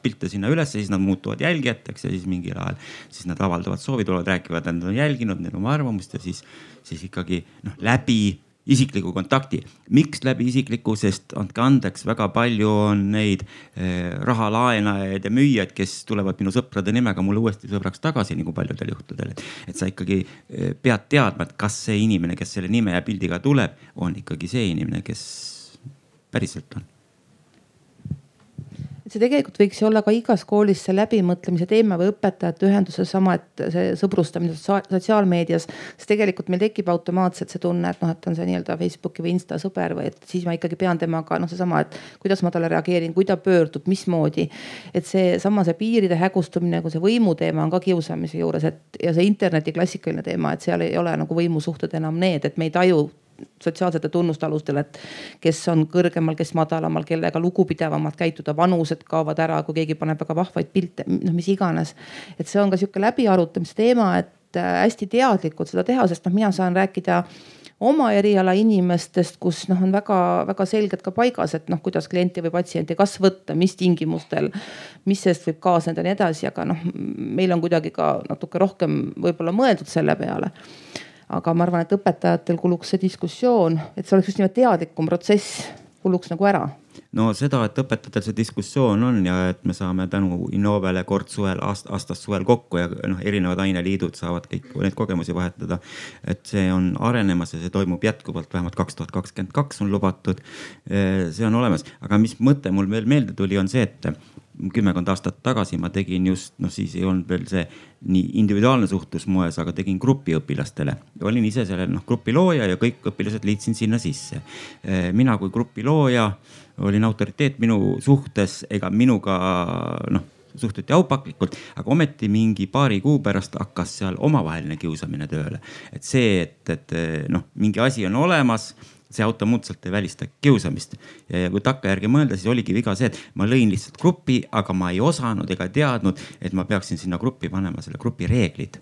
pilte sinna ülesse, siis nad muutuvad jälgijateks ja siis mingil ajal siis nad avaldavad soovi, tulevad, räägivad, et nad on jälginud, neil on oma arvamust ja siis, siis ikkagi noh läbi isikliku kontakti. miks läbi isikliku, sest andke andeks, väga palju on neid eh, rahalaenajaid ja müüjaid, kes tulevad minu sõprade nimega mulle uuesti sõbraks tagasi, nagu paljudel juhtudel. et sa ikkagi eh, pead teadma, et kas see inimene, kes selle nime ja pildiga tuleb, on ikkagi see inimene, kes päriselt on see tegelikult võiks olla ka igas koolis see läbimõtlemise teema või õpetajate ühenduses sama, et see sõbrustamine sotsiaalmeedias. sest tegelikult meil tekib automaatselt see tunne, et noh, et on see nii-öelda Facebooki või Insta sõber või et siis ma ikkagi pean temaga noh, seesama, et kuidas ma talle reageerin, kui ta pöördub, mismoodi. et seesama, see piiride hägustumine, kui see võimu teema on ka kiusamise juures, et ja see interneti klassikaline teema, et seal ei ole nagu võimusuhted enam need, et me ei taju sotsiaalsete tunnuste alustel, et kes on kõrgemal, kes madalamal, kellega lugupidavamalt käituda, vanused kaovad ära, kui keegi paneb väga vahvaid pilte, noh, mis iganes. et see on ka sihuke läbiarutamise teema, et äh, hästi teadlikult seda teha, sest noh, mina saan rääkida oma eriala inimestest, kus noh, on väga-väga selgelt ka paigas, et noh, kuidas klienti või patsienti kas võtta, mis tingimustel, mis sellest võib kaasneda ja nii edasi, aga noh, meil on kuidagi ka natuke rohkem võib-olla mõeldud selle peale aga ma arvan, et õpetajatel kuluks see diskussioon, et see oleks just nimelt teadlikum protsess, kuluks nagu ära no seda, et õpetajatel see diskussioon on ja et me saame tänu Innovele kord suvel aast,, aastas suvel kokku ja noh, erinevad aineliidud saavad kõik neid kogemusi vahetada. et see on arenemas ja see toimub jätkuvalt, vähemalt kaks tuhat kakskümmend kaks on lubatud. see on olemas, aga mis mõte mul veel meelde tuli, on see, et kümmekond aastat tagasi ma tegin just, noh siis ei olnud veel see nii individuaalne suhtlus moes, aga tegin grupiõpilastele. olin ise selle noh grupi looja ja kõik õpilased liitsin sinna sisse. mina kui grupi looja olin autoriteet minu suhtes, ega minuga noh suhtuti aupaklikult, aga ometi mingi paari kuu pärast hakkas seal omavaheline kiusamine tööle. et see, et, et noh, mingi asi on olemas see automaatselt ei välista kiusamist. ja, kui takkajärgi mõelda, siis oligi viga see, et ma lõin lihtsalt grupi, aga ma ei osanud ega teadnud, et ma peaksin sinna gruppi panema selle grupi reeglid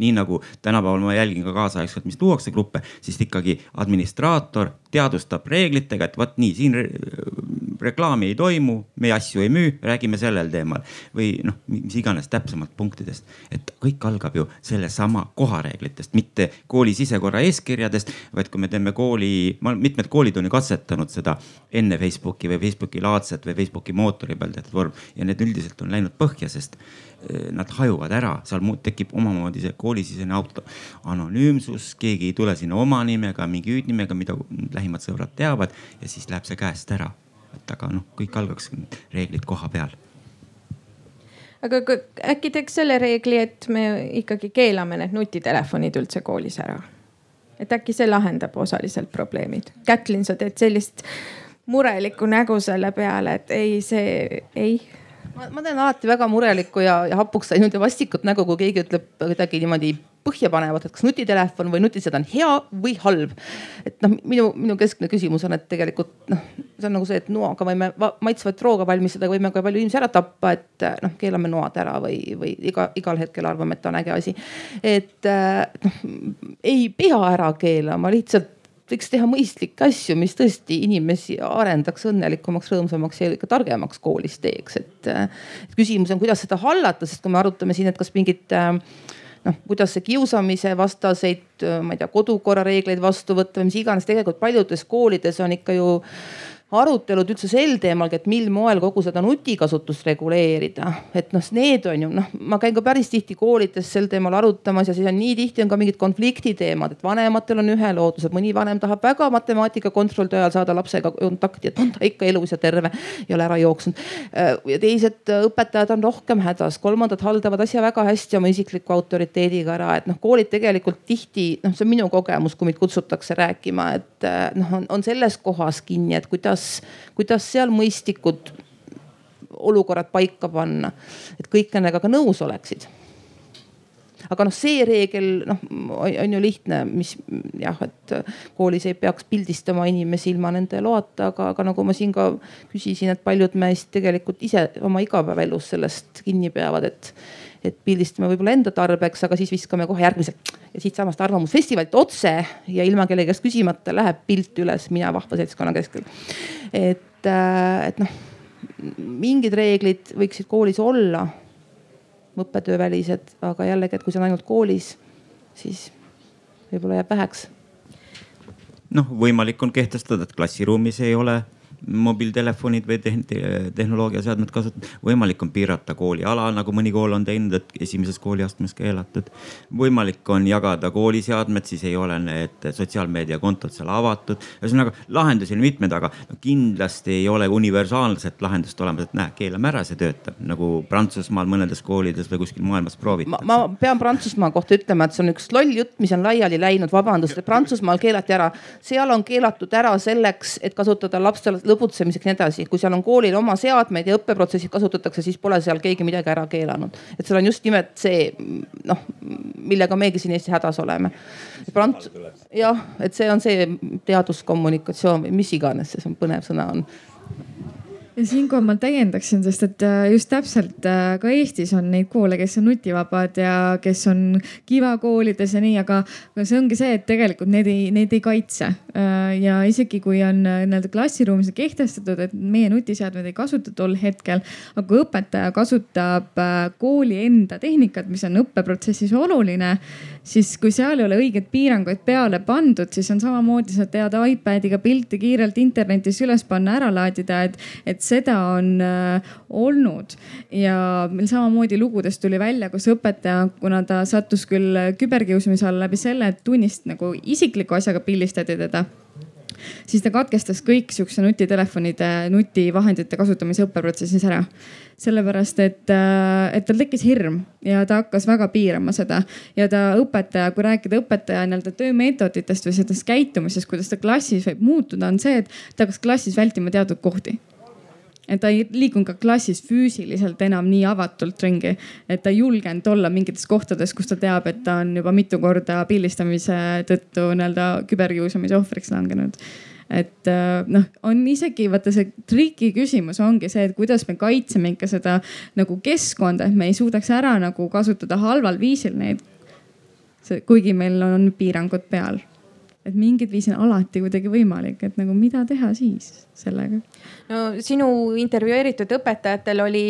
nii nagu tänapäeval ma jälgin ka kaasaegselt, mis luuakse gruppe, siis ikkagi administraator teadvustab reeglitega, et vot nii siin reklaami ei toimu, me asju ei müü, räägime sellel teemal. Või noh, mis iganes täpsemalt punktidest. et kõik algab ju sellesama kohareeglitest, mitte kooli sisekorra eeskirjadest, vaid kui me teeme kooli, mitmed koolid on ju katsetanud seda enne Facebooki või Facebooki laadset või Facebooki mootori peal tehtud vorm. Ja need üldiselt on läinud põhja, sest nad hajuvad ära, seal tekib omamoodi see koolisisene auto anonüümsus, keegi ei tule sinna oma nimega, mingi hüüdnimega, mida lähimad sõbrad teavad ja siis läheb see käest ära. et aga noh, kõik algaks reeglid koha peal aga äkki teeks selle reegli, et me ikkagi keelame need nutitelefonid üldse koolis ära? et äkki see lahendab osaliselt probleemid. Kätlin, sa teed sellist murelikku nägu selle peale, et ei, see ei ma, teen alati väga murelikku ja, ja hapuks läinud ja vastikut nägu, kui keegi ütleb kuidagi niimoodi põhjapanevat, et kas nutitelefon või nutiseade on hea või halb. et noh, minu, minu keskne küsimus on, et tegelikult noh, see on nagu see, et noaga võime maitsvat rooga valmistada, võime ka palju inimesi ära tappa, et noh, keelame noad ära või, või iga, igal hetkel arvame, et on äge asi. et noh, ei pea ära keelama, lihtsalt võiks teha mõistlikke asju, mis tõesti inimesi arendaks õnnelikumaks, rõõmsamaks ja ikka targemaks koolis teeks, et. küsimus on, kuidas seda hallata, sest kui me arutame siin, et kas mingit noh, kuidas see kiusamise vastaseid, ma ei tea, kodukorra reegleid vastu võtta või mis iganes, tegelikult paljudes koolides on ikka ju arutelud üldse sel teemalgi, et mil moel kogu seda nutikasutust reguleerida. et noh, need on ju noh, ma käin ka päris tihti koolides sel teemal arutamas ja siis on nii tihti on ka mingid konfliktiteemad, et vanematel on ühe loodused, mõni vanem tahab väga matemaatika kontrolltöö ajal saada lapsega kontakti, et on ta ikka elus ja terve, ei ole ära jooksnud. ja teised õpetajad on rohkem hädas, kolmandad haldavad asja väga hästi oma isikliku autoriteediga ära, et noh, koolid tegelikult tihti noh, see on minu kogemus, kui mind kutsutakse rääkima, et noh, on selles kohas kinni, et kuidas kuidas, kuidas seal mõistlikud olukorrad paika panna, et kõik nendega ka nõus oleksid. Aga noh, see reegel noh, on ju lihtne, mis jah, et koolis ei peaks pildistama inimesi ilma nende loata, aga, aga nagu ma siin ka küsisin, et paljud meist tegelikult ise oma igapäevaelus sellest kinni peavad, et et pildistame võib-olla enda tarbeks, aga siis viskame kohe järgmiselt ja siitsamast Arvamusfestivalilt otse ja ilma kellegi käest küsimata läheb pilt üles Mina vahva seltskonna keskel. et, äh, et noh, mingid reeglid võiksid koolis olla, õppetöövälised, aga jällegi, et kui see on ainult koolis, siis võib-olla jääb väheks. noh, võimalik on kehtestada, et klassiruumis ei ole mobiiltelefonid või tehnoloogiaseadmed kasutada. võimalik on piirata kooliala, nagu mõni kool on teinud, et esimeses kooliastmes keelatud. võimalik on jagada kooliseadmed, siis ei ole need sotsiaalmeediakontod seal avatud. ühesõnaga lahendusi on mitmeid, aga kindlasti ei ole universaalset lahendust olemas, et näe, keelame ära, see töötab nagu Prantsusmaal mõnedes koolides või kuskil maailmas proovitakse. ma pean Prantsusmaa kohta ütlema, et see on üks loll jutt, mis on laiali läinud, vabandust, Prantsusmaal keelati ära, seal on keelatud ära selleks, et kasutada lastele lõbutsemiseks ja nii edasi. kui seal on koolil oma seadmeid ja õppeprotsessid kasutatakse, siis pole seal keegi midagi ära keelanud. et seal on just nimelt see noh, millega meiegi siin Eesti hädas oleme. Prant-, jah, et see on see teaduskommunikatsioon või mis iganes see põnev sõna on ja siinkohal ma täiendaksin, sest et äh, just täpselt äh, ka Eestis on neid koole, kes on nutivabad ja kes on kivakoolides ja nii, aga see ongi see, et tegelikult need ei, neid ei kaitse. Äh, ja isegi kui on nii-öelda klassiruumis kehtestatud, et meie nutiseadmeid ei kasuta tol hetkel, aga kui õpetaja kasutab kooli enda tehnikat, mis on õppeprotsessis oluline, siis kui seal ei ole õigeid piiranguid peale pandud, siis on samamoodi, sa tead iPad'iga pilti kiirelt internetis üles panna, ära laadida, et, et seda on äh, olnud. ja meil samamoodi lugudest tuli välja, kus õpetaja, kuna ta sattus küll küberkiusamise alla läbi selle, et tunnist nagu isikliku asjaga pildistati teda siis ta katkestas kõik siukse nutitelefonide, nutivahendite kasutamise õppeprotsessis ära. Sellepärast et, äh, et tal tekkis hirm ja ta hakkas väga piirama seda. Ja ta õpetaja, kui rääkida õpetaja nii-öelda töömeetoditest või sellest käitumisest, kuidas ta klassis võib muutuda, on see, et ta hakkas klassis vältima teatud kohti et ta ei liikunud ka klassis füüsiliselt enam nii avatult ringi, et ta ei julgenud olla mingites kohtades, kus ta teab, et ta on juba mitu korda pildistamise tõttu nii-öelda küberkiusamise ohvriks langenud et äh, noh, on isegi vaata see triki küsimus ongi see, et kuidas me kaitseme ikka seda nagu keskkonda, et me ei suudaks ära nagu kasutada halval viisil neid. kuigi meil on piirangud peal et mingit viisi on alati kuidagi võimalik, et nagu mida teha siis sellega? no sinu intervjueeritud õpetajatel oli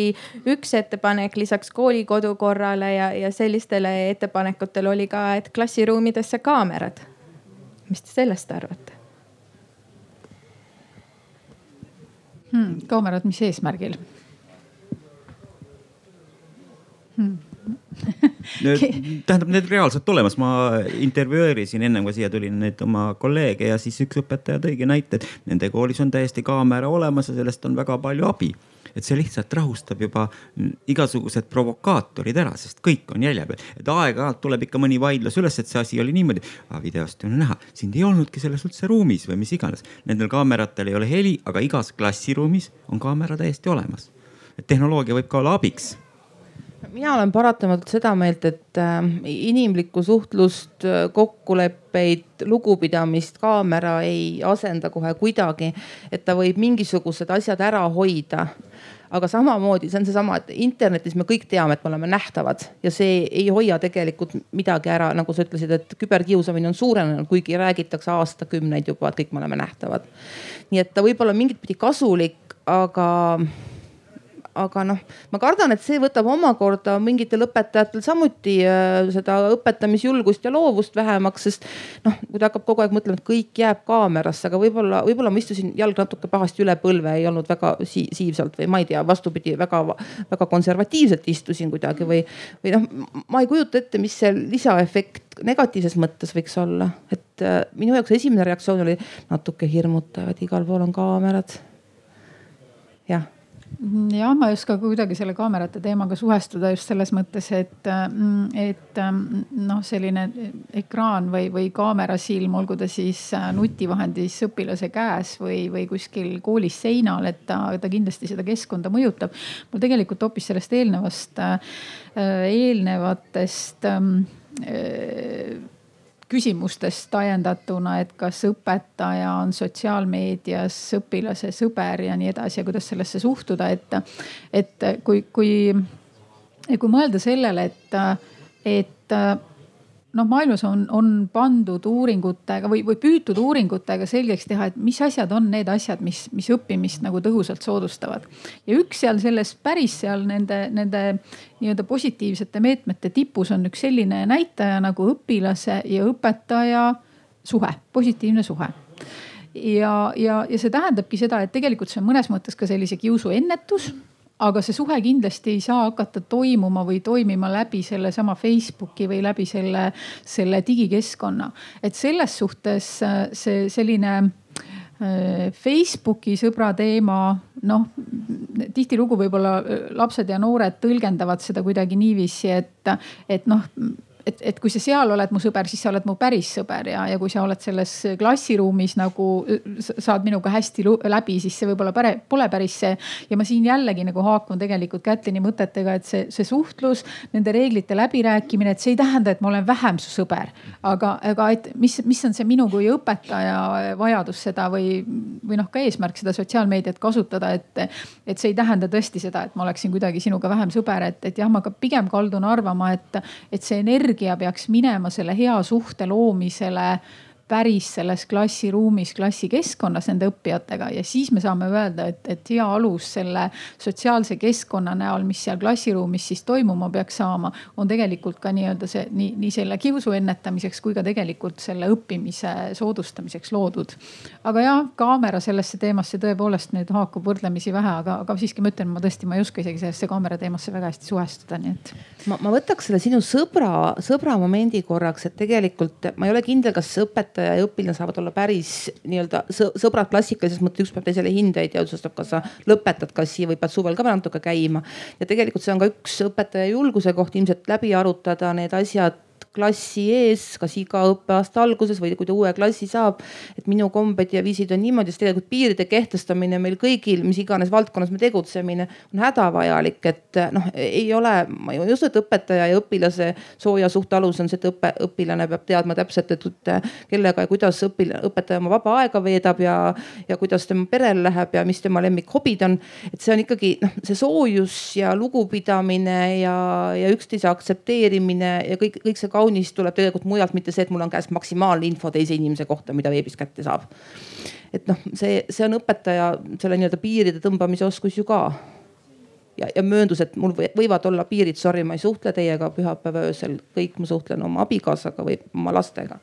üks ettepanek lisaks kooli kodukorrale ja, ja sellistele ettepanekutele oli ka, et klassiruumidesse kaamerad. mis te sellest arvate hmm,? kaamerad, mis eesmärgil hmm.? Tähendab, need reaalselt olemas, ma intervjueerisin ennem kui siia tulin neid oma kolleege ja siis üks õpetaja tõigi näite, et nende koolis on täiesti kaamera olemas ja sellest on väga palju abi et see lihtsalt rahustab juba igasugused provokaatorid ära, sest kõik on jälje peal. et aeg-ajalt tuleb ikka mõni vaidlus üles, et see asi oli niimoodi. videost on näha, sind ei olnudki selles üldse ruumis või mis iganes. Nendel kaameratel ei ole heli, aga igas klassiruumis on kaamera täiesti olemas. et tehnoloogia võib ka olla abiks mina olen paratamatult seda meelt, et äh, inimlikku suhtlust, äh, kokkuleppeid, lugupidamist kaamera ei asenda kohe kuidagi. et ta võib mingisugused asjad ära hoida aga samamoodi see on seesama, et internetis me kõik teame, et me oleme nähtavad ja see ei hoia tegelikult midagi ära, nagu sa ütlesid, et küberkiusamine on suurenenud, kuigi räägitakse aastakümneid juba, et kõik me oleme nähtavad. nii et ta võib olla mingit pidi kasulik, aga aga noh, ma kardan, et see võtab omakorda mingitel õpetajatel samuti äh, seda õpetamisjulgust ja loovust vähemaks, sest noh, kui ta hakkab kogu aeg mõtlema, et kõik jääb kaamerasse, aga võib-olla, võib-olla ma istusin jalg natuke pahasti üle põlve, ei olnud väga si siivsalt või ma ei tea, vastupidi, väga-väga konservatiivselt istusin kuidagi või, või noh, ma ei kujuta ette, mis see lisaefekt negatiivses mõttes võiks olla, et äh, minu jaoks esimene reaktsioon oli natuke hirmutav, et igal pool on kaamerad. jah jah, ma ei oska kuidagi selle kaamerate teemaga suhestuda just selles mõttes, et, mm, et mm, noh, selline ekraan või, või kaamerasilm, olgu ta siis äh, nutivahendis õpilase käes või, või kuskil koolis seinal, et ta, ta kindlasti seda keskkonda mõjutab. mul tegelikult hoopis sellest eelnevast, äh, eelnevatest äh, küsimustest ajendatuna, et kas õpetaja on sotsiaalmeedias õpilase sõber ja nii edasi ja kuidas sellesse suhtuda, et, et kui, kui, kui mõelda sellele, et, et noh, maailmas on, on pandud uuringutega või, või püütud uuringutega selgeks teha, et mis asjad on need asjad, mis, mis õppimist nagu tõhusalt soodustavad. ja üks seal selles päris seal nende, nende nii-öelda positiivsete meetmete tipus on üks selline näitaja nagu õpilase ja õpetaja suhe, positiivne suhe ja, ja, ja see tähendabki seda, et tegelikult see on mõnes mõttes ka sellise kiusu ennetus aga see suhe kindlasti ei saa hakata toimuma või toimima läbi sellesama Facebooki või läbi selle, selle digikeskkonna. et selles suhtes äh, see selline äh, Facebooki sõbra teema, noh tihtilugu võib-olla äh, lapsed ja noored tõlgendavad seda kuidagi niiviisi, et, et noh et, et kui sa seal oled mu sõber, siis sa oled mu päris sõber ja, ja kui sa oled selles klassiruumis nagu saad minuga hästi läbi, siis see võib-olla päre, pole päris see. ja ma siin jällegi nagu haakun tegelikult Kätlini mõtetega, et see, see suhtlus, nende reeglite läbirääkimine, et see ei tähenda, et ma olen vähem su sõber. aga, aga et mis, mis on see minu kui õpetaja vajadus seda või, või noh, ka eesmärk seda sotsiaalmeediat kasutada, et, et see ei tähenda tõesti seda, et ma oleksin kuidagi sinuga vähem sõber, et, et jah, ma ka pigem kaldun arvama, et, et see energia energia peaks minema selle hea suhte loomisele päris selles klassiruumis, klassikeskkonnas nende õppijatega ja siis me saame öelda, et, et hea alus selle sotsiaalse keskkonna näol, mis seal klassiruumis siis toimuma peaks saama, on tegelikult ka nii-öelda see nii, nii selle kiusu ennetamiseks kui ka tegelikult selle õppimise soodustamiseks loodud. aga jah, kaamera sellesse teemasse tõepoolest nüüd haakub võrdlemisi vähe, aga, aga siiski ma ütlen, ma tõesti, ma ei oska isegi sellesse kaamera teemasse väga hästi suhestuda, nii et. ma, ma võtaks selle sinu sõbra, sõbra momendi korraks, et tegelikult ma ei ole kindel, kas õpetaja õpetaja ja õpilane saavad olla päris nii-öelda sõbrad klassikalises mõttes, üks peab teisele hindeid ja otsustab, kas sa lõpetad klassi või pead suvel ka veel natuke käima. ja tegelikult see on ka üks õpetaja julguse koht ilmselt läbi arutada need asjad klassi ees, kas iga õppeaasta alguses või kui ta uue klassi saab. et minu kombed ja viisid on niimoodi, sest tegelikult piiride kehtestamine meil kõigil, mis iganes valdkonnas me tegutsemine, on hädavajalik, et noh, ei ole, ma ei usu, et õpetaja ja õpilase sooja suhte alus on see, et õpe, õpilane peab teadma täpselt, et kellega ja kuidas õpilane, õpetaja oma vaba aega veedab ja, ja kuidas tema perel läheb ja mis tema lemmikhobid on. et see on ikkagi noh, see soojus ja lugupidamine ja, ja üksteise aktsepteerimine ja kõik, kõik see kaunis tuleb tegelikult mujalt, mitte see, et mul on käes maksimaalne info teise inimese kohta, mida veebis kätte saab. et noh, see, see on õpetaja selle nii-öelda piiride tõmbamise oskus ju ka ja, ja mööndus, et mul võivad olla piirid, sorry, ma ei suhtle teiega pühapäeva öösel, kõik ma suhtlen oma abikaasaga või oma lastega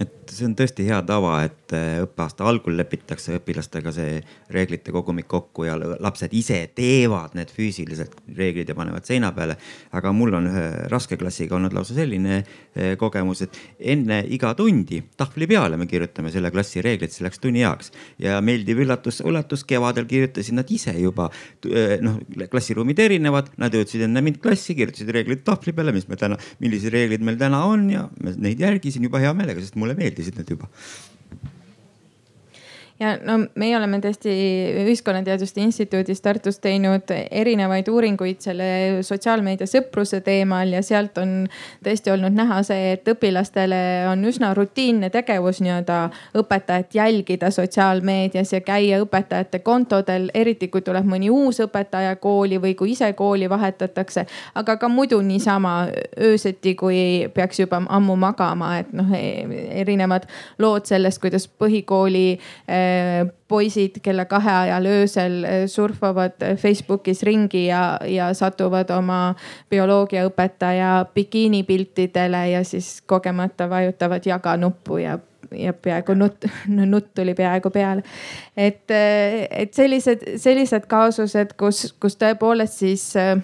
et see on tõesti hea tava, et äh, õppeaasta algul lepitakse õpilastega see reeglite kogumik kokku ja lapsed ise teevad need füüsiliselt reeglid ja panevad seina peale. aga mul on ühe raske klassiga olnud lausa selline äh, kogemus, et enne iga tundi tahvli peale me kirjutame selle klassi reeglid selleks tunni ajaks ja meeldiv üllatus, üllatus kevadel kirjutasid nad ise juba äh, noh, klassiruumid erinevad, nad jõudsid enne mind klassi, kirjutasid reeglid tahvli peale, mis me täna, millised reeglid meil täna on ja neid järgisin juba hea meelega, sest mul mulle meeldisid need juba ja no meie oleme tõesti Ühiskonnateaduste Instituudis Tartus teinud erinevaid uuringuid selle sotsiaalmeedia sõpruse teemal ja sealt on tõesti olnud näha see, et õpilastele on üsna rutiinne tegevus nii-öelda õpetajat jälgida sotsiaalmeedias ja käia õpetajate kontodel, eriti kui tuleb mõni uus õpetaja kooli või kui ise kooli vahetatakse. aga ka muidu niisama öösiti, kui peaks juba ammu magama, et noh, erinevad lood sellest, kuidas põhikooli eh, poisid kella kahe ajal öösel eh, surfavad Facebookis ringi ja, ja satuvad oma bioloogiaõpetaja bikiinipiltidele ja siis kogemata vajutavad jaga nuppu ja ja peaaegu nutt, nutt tuli peaaegu peale. et, eh, et sellised, sellised kaasused, kus, kus tõepoolest siis äh,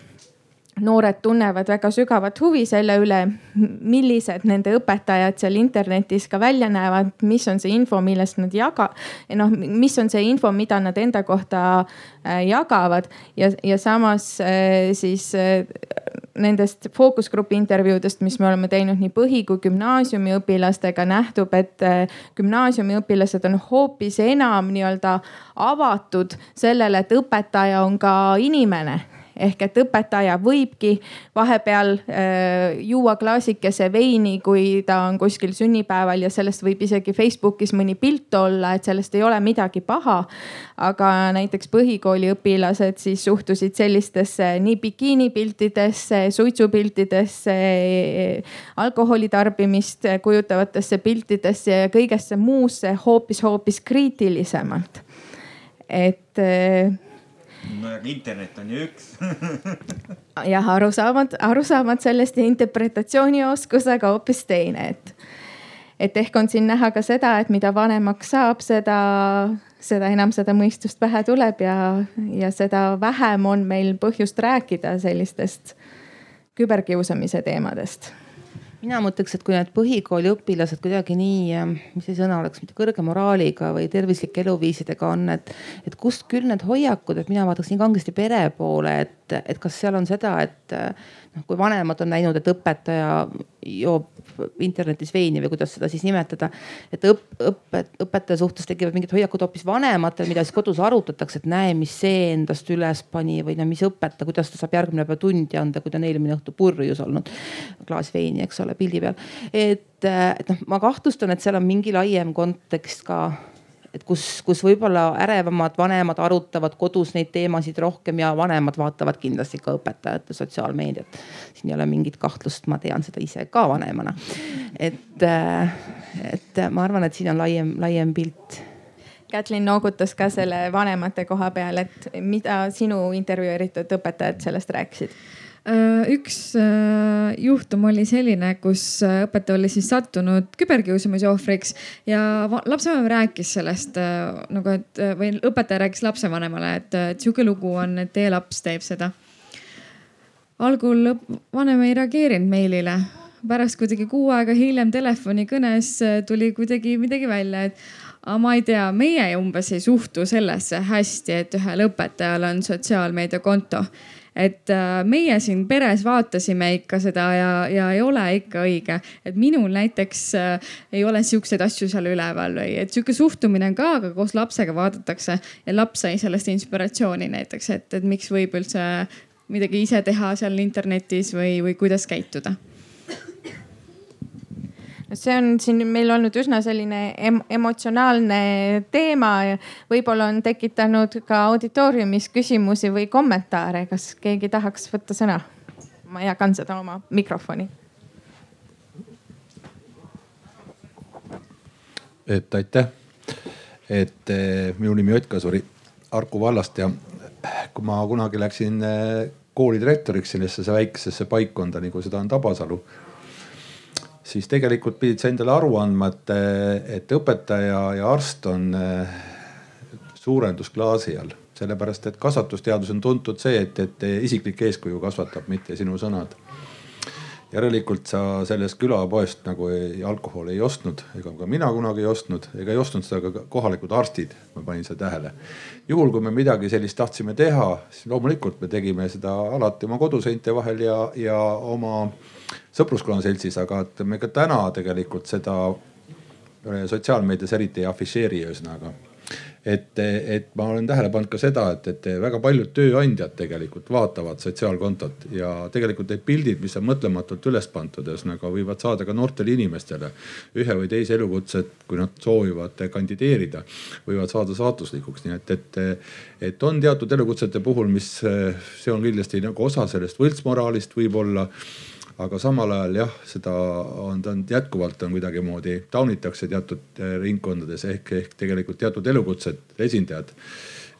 noored tunnevad väga sügavat huvi selle üle, millised nende õpetajad seal internetis ka välja näevad, mis on see info, millest nad jaga-, noh, mis on see info, mida nad enda kohta äh, jagavad. Ja, ja samas äh, siis nendest fookusgrupi intervjuudest, mis me oleme teinud nii põhi kui gümnaasiumi õpilastega, nähtub, et gümnaasiumi õpilased on hoopis enam nii-öelda avatud sellele, et õpetaja on ka inimene ehk et õpetaja võibki vahepeal äh, juua klaasikese veini, kui ta on kuskil sünnipäeval ja sellest võib isegi Facebookis mõni pilt olla, et sellest ei ole midagi paha. aga näiteks põhikooli õpilased siis suhtusid sellistesse nii bikiinipiltidesse, suitsupiltidesse, alkoholi tarbimist kujutavatesse piltidesse ja kõigesse muusse hoopis-hoopis kriitilisemalt. et äh, no aga internet on ju üks. Jah, arusaamad, arusaamad sellest ja interpretatsioonioskus aga hoopis teine, et, et ehk on siin näha ka seda, et mida vanemaks saab, seda, seda enam seda mõistust pähe tuleb ja, ja seda vähem on meil põhjust rääkida sellistest küberkiusamise teemadest mina mõtleks, et kui need põhikooli õpilased kuidagi nii, ähm, mis see sõna oleks, mitte kõrge moraaliga või tervislike eluviisidega on, et, et kust küll need hoiakud, et mina vaataks nii kangesti pere poole, et, et kas seal on seda, et noh, kui vanemad on näinud, et õpetaja joob internetis veini või kuidas seda siis nimetada. et õp, õpet, õpetaja suhtes tekivad mingid hoiakud hoopis vanematel, mida siis kodus arutatakse, et näe, mis see endast üles pani või no mis õpetaja, kuidas ta saab järgmine päev tundi anda, kui ta on eelmine õhtu purjus olnud. klaas veini, eks ole, pildi peal. et, et noh, ma kahtlustan, et seal on mingi laiem kontekst ka et kus, kus võib-olla ärevamad vanemad arutavad kodus neid teemasid rohkem ja vanemad vaatavad kindlasti ka õpetajate sotsiaalmeediat. siin ei ole mingit kahtlust, ma tean seda ise ka vanemana. et, et ma arvan, et siin on laiem, laiem pilt Kätlin noogutas ka selle vanemate koha peal, et mida sinu intervjueeritud õpetajad sellest rääkisid Äh, üks äh, juhtum oli selline, kus äh, õpetaja oli siis sattunud küberkiusamise ohvriks ja lapsevanem rääkis sellest nagu, et või õpetaja rääkis lapsevanemale, et, et sihuke lugu on, et teie laps teeb seda. algul vanem ei reageerinud meilile, pärast kuidagi kuu aega hiljem telefonikõnes tuli kuidagi midagi välja, et aga ma ei tea, meie umbes ei suhtu sellesse hästi, et ühel õpetajal on sotsiaalmeediakonto et äh, meie siin peres vaatasime ikka seda ja, ja ei ole ikka õige. et minul näiteks äh, ei ole siukseid asju seal üleval või et sihuke suhtumine on ka, aga koos lapsega vaadatakse ja laps sai sellest inspiratsiooni näiteks, et, et miks võib üldse midagi ise teha seal internetis või, või kuidas käituda see on siin meil olnud üsna selline em emotsionaalne teema. võib-olla on tekitanud ka auditooriumis küsimusi või kommentaare, kas keegi tahaks võtta sõna? ma jagan seda oma mikrofoni et aitäh. et eh, minu nimi Ott Kasuri Harku vallast ja kui ma kunagi läksin eh, kooli direktoriks sellesse väiksesse paikkonda, nagu seda on Tabasalu siis tegelikult pidid sa endale aru andma, et, et õpetaja ja arst on eh, suurendusklaasi all. sellepärast, et kasvatusteadus on tuntud see, et, et isiklik eeskuju kasvatab, mitte sinu sõnad. järelikult sa sellest külapoest nagu ei, alkoholi ei ostnud, ega ka mina kunagi ei ostnud, ega ei ostnud seda ka kohalikud arstid, ma panin seda tähele. juhul, kui me midagi sellist tahtsime teha, siis loomulikult me tegime seda alati oma koduseinte vahel ja, ja oma sõpruskonna seltsis, aga et me ka täna tegelikult seda äh, sotsiaalmeedias eriti ei afišeeri ühesõnaga. Et, et ma olen tähele pannud ka seda, et, et väga paljud tööandjad tegelikult vaatavad sotsiaalkontot ja tegelikult need pildid, mis on mõtlematult üles pandud, ühesõnaga võivad saada ka noortele inimestele ühe või teise elukutset, kui nad soovivad kandideerida, võivad saada saatuslikuks, nii et, et, et on teatud elukutsete puhul, mis, see on kindlasti nagu osa sellest võltsmoraalist võib-olla aga samal ajal jah, seda on, ta jätkuvalt on kuidagimoodi taunitakse teatud eh, ringkondades ehk, ehk tegelikult teatud elukutsed esindajad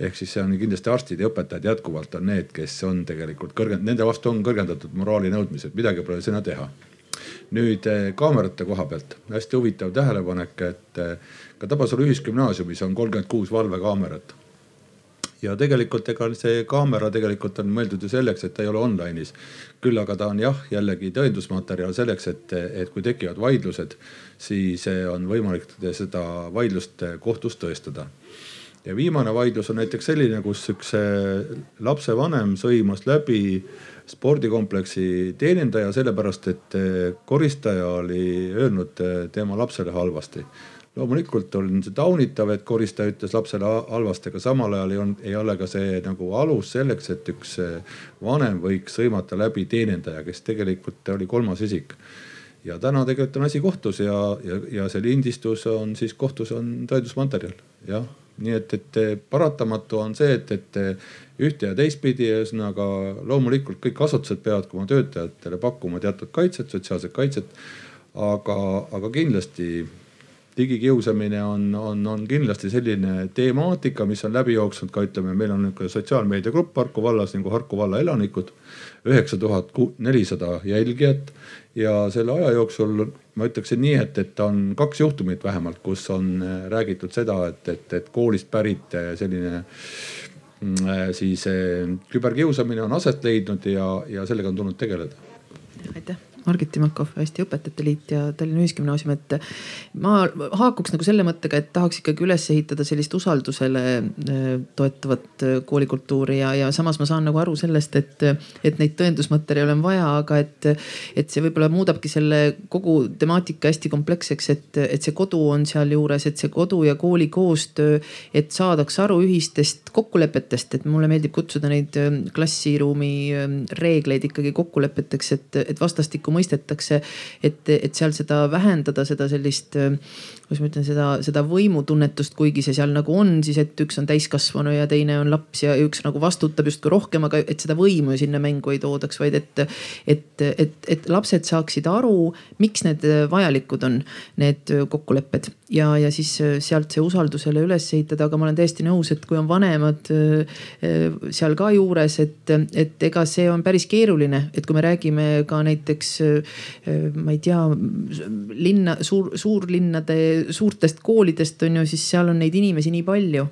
ehk siis see on kindlasti arstid ja õpetajad jätkuvalt on need, kes on tegelikult kõrgend-, nende vastu on kõrgendatud moraali nõudmised, midagi pole sinna teha. nüüd eh, kaamerate koha pealt hästi huvitav tähelepanek, et eh, ka Tabasalu ühisgümnaasiumis on kolmkümmend kuus valvekaamerat ja tegelikult ega see kaamera tegelikult on mõeldud ju selleks, et ta ei ole online'is. Küll aga ta on jah, jällegi tõendusmaterjal selleks, et, et kui tekivad vaidlused, siis on võimalik seda vaidlust kohtus tõestada. Ja viimane vaidlus on näiteks selline, kus üks lapsevanem sõimas läbi spordikompleksi teenindaja sellepärast, et koristaja oli öelnud tema lapsele halvasti loomulikult on see taunitav, et koristaja ütles lapsele halvasti, aga samal ajal ei olnud, ei ole ka see nagu alus selleks, et üks vanem võiks sõimata läbi teenindaja, kes tegelikult oli kolmas isik. ja täna tegelikult on asi kohtus ja, ja, ja see lindistus on siis kohtus on tõendusmaterjal, jah. nii et, et paratamatu on see, et, et ühte ja teistpidi, ühesõnaga loomulikult kõik asutused peavad oma töötajatele pakkuma teatud kaitset, sotsiaalset kaitset. aga, aga kindlasti digikiusamine on, on, on kindlasti selline temaatika, mis on läbi jooksnud ka ütleme, meil on niisugune sotsiaalmeediagrupp Harku vallas nagu Harku valla elanikud. üheksa tuhat nelisada jälgijat ja selle aja jooksul ma ütleksin nii, et, et on kaks juhtumit vähemalt, kus on äh, räägitud seda, et, et, et koolist pärit äh, selline mm, äh, siis küberkiusamine on aset leidnud ja, ja sellega on tulnud tegeleda. aitäh Margit Timakov, Eesti Õpetajate Liit ja Tallinna Ühisgümnaasium, et ma haakuks nagu selle mõttega, et tahaks ikkagi üles ehitada sellist usaldusele äh, toetavat äh, koolikultuuri ja, ja samas ma saan nagu aru sellest, et, et neid tõendusmaterjale on vaja, aga et, et see võib-olla muudabki selle kogu temaatika hästi kompleksseks, et, et see kodu on sealjuures, et see kodu ja kooli koostöö, et saadaks aru ühistest kokkulepetest, et mulle meeldib kutsuda neid äh, klassiruumi reegleid ikkagi kokkulepeteks, et, et vastastikku mõistetakse. et, et seal seda vähendada, seda sellist, kuidas ma ütlen, seda, seda võimutunnetust, kuigi see seal nagu on, siis et üks on täiskasvanu ja teine on laps ja üks nagu vastutab justkui rohkem, aga et seda võimu sinna mängu ei toodaks, vaid et, et, et, et lapsed saaksid aru, miks need vajalikud on, need kokkulepped. Ja, ja siis sealt see usaldusele üles ehitada, aga ma olen täiesti nõus, et kui on vanemad seal ka juures, et, et ega see on päris keeruline, et kui me räägime ka näiteks ma ei tea, linna, suur, suurlinnade suurtest koolidest on ju, siis seal on neid inimesi nii palju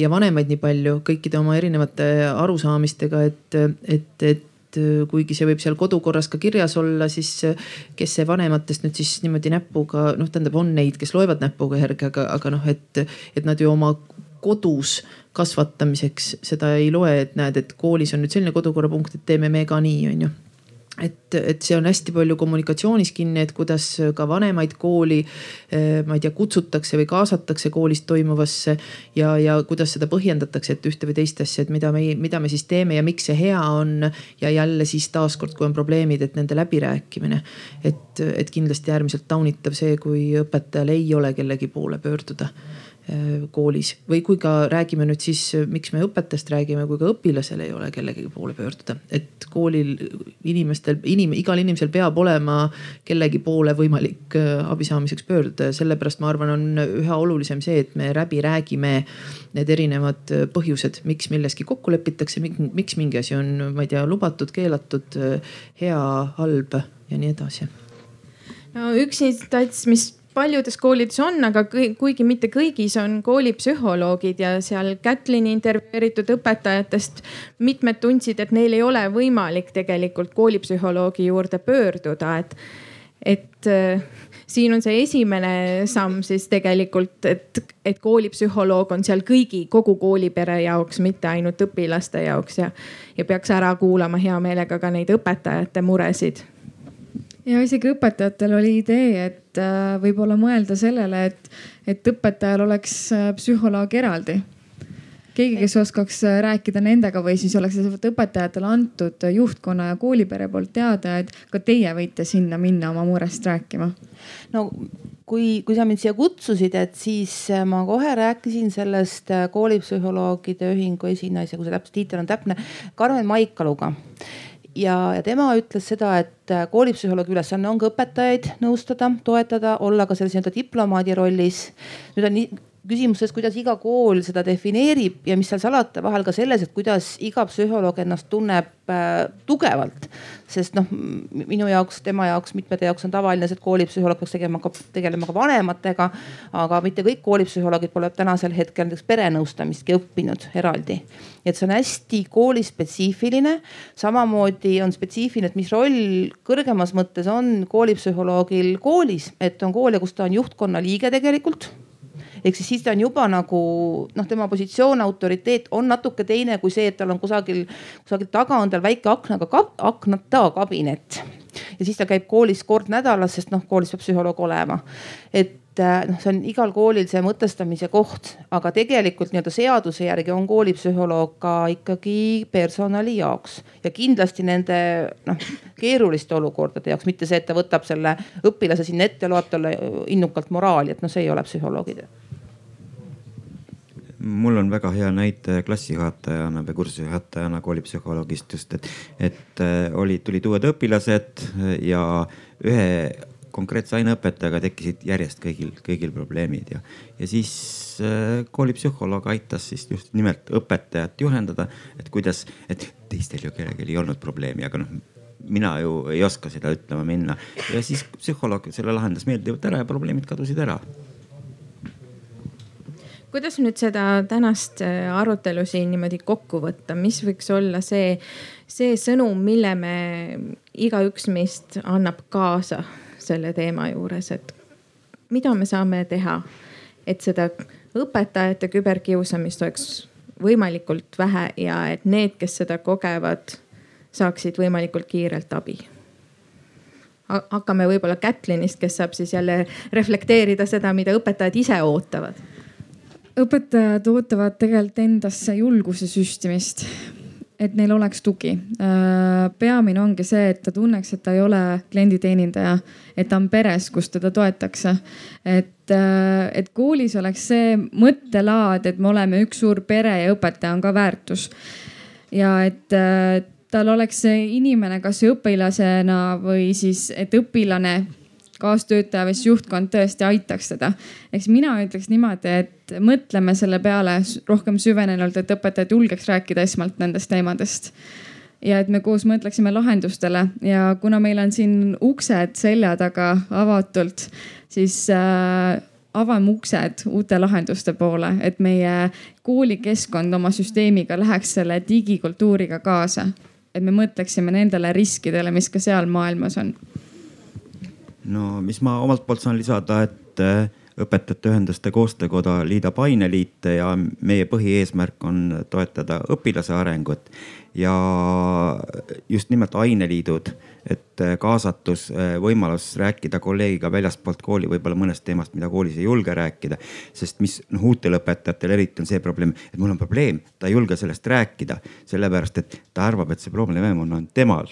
ja vanemaid nii palju kõikide oma erinevate arusaamistega, et, et, et kuigi see võib seal kodukorras ka kirjas olla, siis kes see vanematest nüüd siis niimoodi näpuga noh, tähendab, on neid, kes loevad näpuga järgi, aga, aga noh, et, et nad ju oma kodus kasvatamiseks seda ei loe, et näed, et koolis on nüüd selline kodukorrapunkt, et teeme me ka nii, on ju et, et see on hästi palju kommunikatsioonis kinni, et kuidas ka vanemaid kooli, eh, ma ei tea, kutsutakse või kaasatakse koolis toimuvasse ja, ja kuidas seda põhjendatakse, et ühte või teist asja, et mida me, mida me siis teeme ja miks see hea on. ja jälle siis taaskord, kui on probleemid, et nende läbirääkimine. et, et kindlasti äärmiselt taunitav see, kui õpetajal ei ole kellegi poole pöörduda koolis või kui ka räägime nüüd siis, miks me õpetajast räägime, kui ka õpilasel ei ole kellegi poole pöörduda. et koolil inimestel, inim-, igal inimesel peab olema kellegi poole võimalik äh, abi saamiseks pöörduda ja sellepärast ma arvan, on üha olulisem see, et me läbi räägime need erinevad äh, põhjused, miks milleski kokku lepitakse, miks mingi asi on, ma ei tea, lubatud, keelatud, hea, halb ja nii edasi. no üks instants, mis paljudes koolides on, aga kuigi mitte kõigis, on koolipsühholoogid ja seal Kätlini intervjueeritud õpetajatest mitmed tundsid, et neil ei ole võimalik tegelikult koolipsühholoogi juurde pöörduda, et, et äh, siin on see esimene samm siis tegelikult, et, et koolipsühholoog on seal kõigi, kogu koolipere jaoks, mitte ainult õpilaste jaoks ja, ja peaks ära kuulama hea meelega ka neid õpetajate muresid ja isegi õpetajatel oli idee, et äh, võib-olla mõelda sellele, et, et õpetajal oleks äh, psühholoog eraldi. keegi, kes oskaks äh, rääkida nendega või siis oleks õpetajatele antud juhtkonna ja koolipere poolt teada, et ka teie võite sinna minna oma murest rääkima. no kui, kui sa mind siia kutsusid, et siis ma kohe rääkisin sellest koolipsühholoogide ühingu esinaise, kui see täpselt tiitel on täpne, Karmen Maikaluga ja, ja tema ütles seda, et äh, koolipsühholoogi ülesanne on ka õpetajaid nõustada, toetada, olla ka selles nii-öelda diplomaadi rollis. nüüd on nii küsimus selles, kuidas iga kool seda defineerib ja mis seal salata, vahel ka selles, et kuidas iga psühholoog ennast tunneb äh, tugevalt. sest noh, minu jaoks, tema jaoks, mitmete jaoks on tavaline see, et koolipsühholoog peaks tegema ka, tegelema ka vanematega. aga mitte kõik koolipsühholoogid pole tänasel hetkel näiteks perenõustamistki õppinud eraldi. et see on hästi koolispetsiifiline. samamoodi on spetsiifiline, et mis roll kõrgemas mõttes on koolipsühholoogil koolis, et on koole, kus ta on juhtkonna liige tegelikult ehk siis siis ta on juba nagu noh, tema positsioon, autoriteet on natuke teine kui see, et tal on kusagil, kusagil taga on tal väike aknaga kab,, aknata kabinet. ja siis ta käib koolis kord nädalas, sest noh, koolis peab psühholoog olema. et äh, noh, see on igal koolil see mõtestamise koht, aga tegelikult nii-öelda seaduse järgi on koolipsühholoog ka ikkagi personali jaoks ja kindlasti nende noh keeruliste olukordade jaoks, mitte see, et ta võtab selle õpilase sinna ette loeb talle innukalt moraali, et noh, see ei ole psühholoogide mul on väga hea näite klassijuhatajana või kursusejuhatajana koolipsühholoogist just, et, et äh, olid, tulid uued õpilased ja ühe konkreetse aineõpetajaga tekkisid järjest kõigil, kõigil probleemid ja, ja siis äh, koolipsühholoog aitas siis just nimelt õpetajat juhendada, et kuidas, et teistel ju kellelgi ei olnud probleemi, aga noh mina ju ei oska seda ütlema minna. Ja siis psühholoog selle lahendas meeldivalt ära ja probleemid kadusid ära kuidas nüüd seda tänast äh, arutelu siin niimoodi kokku võtta, mis võiks olla see, see sõnum, mille me igaüks meist annab kaasa selle teema juures, et mida me saame teha, et seda õpetajate küberkiusamist oleks võimalikult vähe ja et need, kes seda kogevad, saaksid võimalikult kiirelt abi? Hakkame võib-olla Kätlinist, kes saab siis jälle reflekteerida seda, mida õpetajad ise ootavad õpetajad ootavad tegelikult endasse julguse süstimist, et neil oleks tugi. Äh, peamine ongi see, et ta tunneks, et ta ei ole klienditeenindaja, et ta on peres, kus teda toetakse. et, äh, et koolis oleks see mõttelaad, et me oleme üks suur pere ja õpetaja on ka väärtus. ja et äh, tal oleks see inimene, kas õpilasena või siis, et õpilane kaastöötaja või siis juhtkond tõesti aitaks teda. eks mina ütleks niimoodi, et mõtleme selle peale rohkem süvenenult, et õpetajad julgeks rääkida esmalt nendest teemadest. ja et me koos mõtleksime lahendustele ja kuna meil on siin uksed selja taga avatult, siis äh, avame uksed uute lahenduste poole, et meie koolikeskkond oma süsteemiga läheks selle digikultuuriga kaasa. et me mõtleksime nendele riskidele, mis ka seal maailmas on no mis ma omalt poolt saan lisada, et äh, õpetajate ühenduste koostöökoda liidab aineliite ja meie põhieesmärk on toetada õpilase arengut ja just nimelt aineliidud, et kaasatus, võimalus rääkida kolleegiga väljastpoolt kooli võib-olla mõnest teemast, mida koolis ei julge rääkida. sest mis noh, uutel õpetajatel eriti on see probleem, et mul on probleem, ta ei julge sellest rääkida, sellepärast et ta arvab, et see probleem on ainult temal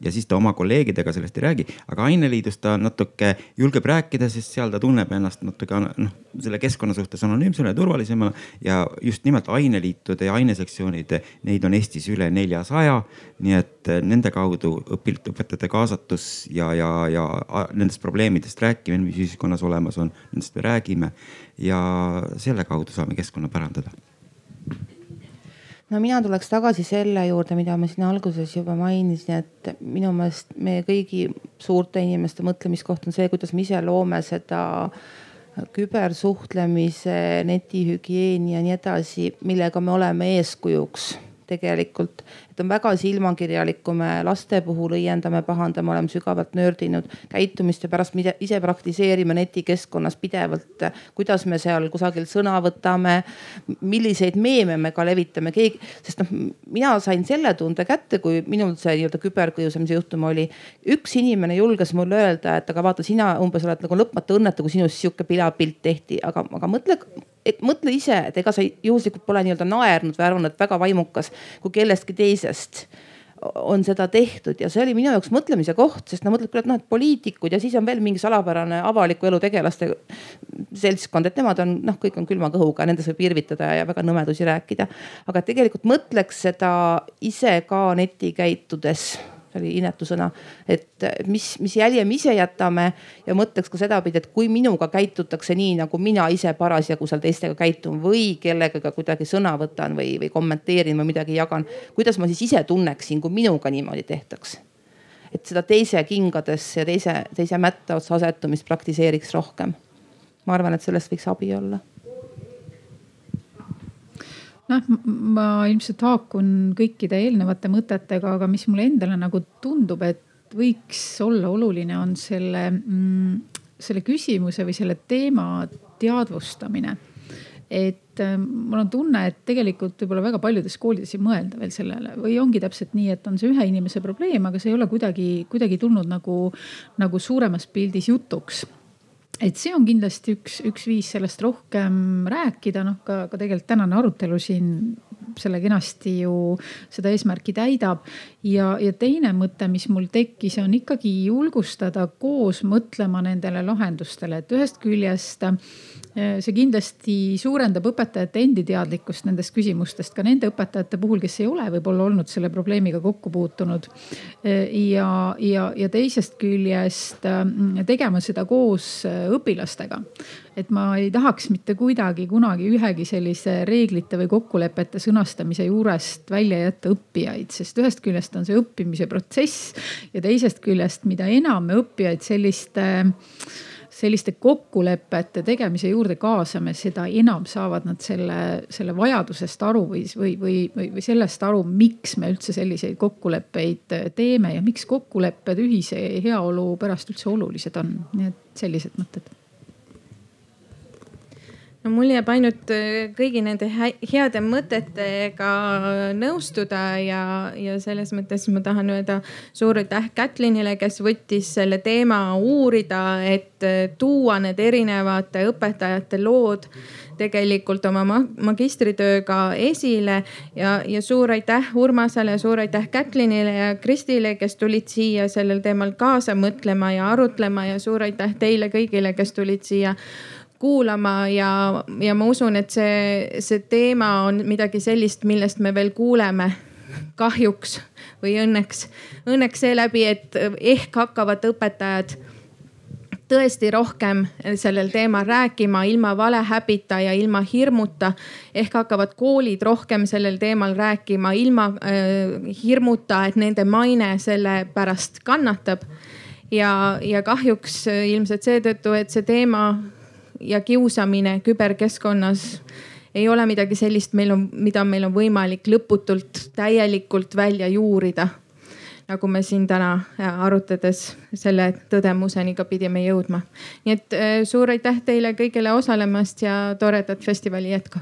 ja siis ta oma kolleegidega sellest ei räägi. aga aineliidus ta natuke julgeb rääkida, sest seal ta tunneb ennast natuke noh, selle keskkonna suhtes anonüümsena ja turvalisemana. ja just nimelt aineliitude ja ainesektsioonide, neid on Eestis üle neljasaja. nii et nende kaudu õpilaste, õpetajate kaasatus ja, ja, ja nendest probleemidest rääkimine, mis ühiskonnas olemas on, nendest me räägime. ja selle kaudu saame keskkonna parandada no mina tuleks tagasi selle juurde, mida ma siin alguses juba mainisin, et minu meelest meie kõigi suurte inimeste mõtlemiskoht on see, kuidas me ise loome seda kübersuhtlemise, netihügieeni ja nii edasi, millega me oleme eeskujuks tegelikult et on väga silmakirjalik, kui me laste puhul õiendame, pahandame, oleme sügavalt nördinud käitumist ja pärast ise praktiseerime netikeskkonnas pidevalt. kuidas me seal kusagil sõna võtame, milliseid meeme me ka levitame, keegi, sest noh, mina sain selle tunde kätte, kui minul see nii-öelda küberkiusamise juhtum oli. üks inimene julges mulle öelda, et aga vaata, sina umbes oled nagu lõpmata õnnetu, kui sinust sihuke pilapilt tehti, aga, aga mõtle et mõtle ise, et ega sa juhuslikult pole nii-öelda naernud või arvanud, et väga vaimukas, kui kellestki teisest enesest on seda tehtud ja see oli minu jaoks mõtlemise koht, sest no mõtled küll, et noh, et poliitikud ja siis on veel mingi salapärane avaliku elu tegelaste seltskond, et nemad on noh, kõik on külma kõhuga, nendes võib irvitada ja väga nõmedusi rääkida. aga tegelikult mõtleks seda ise ka neti käitudes see oli inetu sõna, et mis, mis jälje me ise jätame ja mõtleks ka sedapidi, et kui minuga käitutakse nii, nagu mina ise parasjagu seal teistega käitun või kellegagi kuidagi sõna võtan või, või kommenteerin või midagi jagan. kuidas ma siis ise tunneksin, kui minuga niimoodi tehtaks? et seda teise kingadesse ja teise, teise mätta otsa asetumist praktiseeriks rohkem. ma arvan, et sellest võiks abi olla noh, ma ilmselt haakun kõikide eelnevate mõtetega, aga mis mulle endale nagu tundub, et võiks olla oluline, on selle mm,, selle küsimuse või selle teema teadvustamine. et äh, mul on tunne, et tegelikult võib-olla väga paljudes koolides ei mõelda veel sellele või ongi täpselt nii, et on see ühe inimese probleem, aga see ei ole kuidagi, kuidagi tulnud nagu, nagu suuremas pildis jutuks et see on kindlasti üks, üks viis sellest rohkem rääkida, noh ka, ka tegelikult tänane arutelu siin selle kenasti ju seda eesmärki täidab. ja, ja teine mõte, mis mul tekkis, on ikkagi julgustada koos mõtlema nendele lahendustele, et ühest küljest see kindlasti suurendab õpetajate endi teadlikkust nendest küsimustest, ka nende õpetajate puhul, kes ei ole võib-olla olnud selle probleemiga kokku puutunud. Äh, ja, ja, ja teisest küljest äh, tegema seda koos õpilastega. et ma ei tahaks mitte kuidagi kunagi ühegi sellise reeglite või kokkulepete sõnastamise juurest välja jätta õppijaid, sest ühest küljest on see õppimise protsess ja teisest küljest, mida enam me õppijaid selliste selliste kokkulepete tegemise juurde kaasame, seda enam saavad nad selle, selle vajadusest aru või, või, või, või, või sellest aru, miks me üldse selliseid kokkuleppeid teeme ja miks kokkulepped ühise heaolu pärast üldse olulised on. nii et sellised mõtted no mul jääb ainult äh, kõigi nende heade mõtetega nõustuda ja, ja selles mõttes ma tahan öelda suur aitäh Kätlinile, kes võttis selle teema uurida, et äh, tuua need erinevate õpetajate lood tegelikult oma magistritööga esile. Ja, ja suur aitäh Urmasele, suur aitäh Kätlinile ja Kristile, kes tulid siia sellel teemal kaasa mõtlema ja arutlema. Ja suur aitäh teile kõigile, kes tulid siia kuulama ja, ja ma usun, et see, see teema on midagi sellist, millest me veel kuuleme kahjuks või õnneks, õnneks seeläbi, et ehk hakkavad õpetajad tõesti rohkem sellel teemal rääkima ilma valehäbita ja ilma hirmuta. ehk hakkavad koolid rohkem sellel teemal rääkima ilma äh, hirmuta, et nende maine selle pärast kannatab. ja, ja kahjuks ilmselt seetõttu, et see teema ja kiusamine küberkeskkonnas ei ole midagi sellist, meil on, mida meil on võimalik lõputult täielikult välja juurida. nagu me siin täna äh, arutades selle tõdemuseni ka pidime jõudma. nii et äh, suur aitäh teile kõigile osalemast ja toredat festivali jätku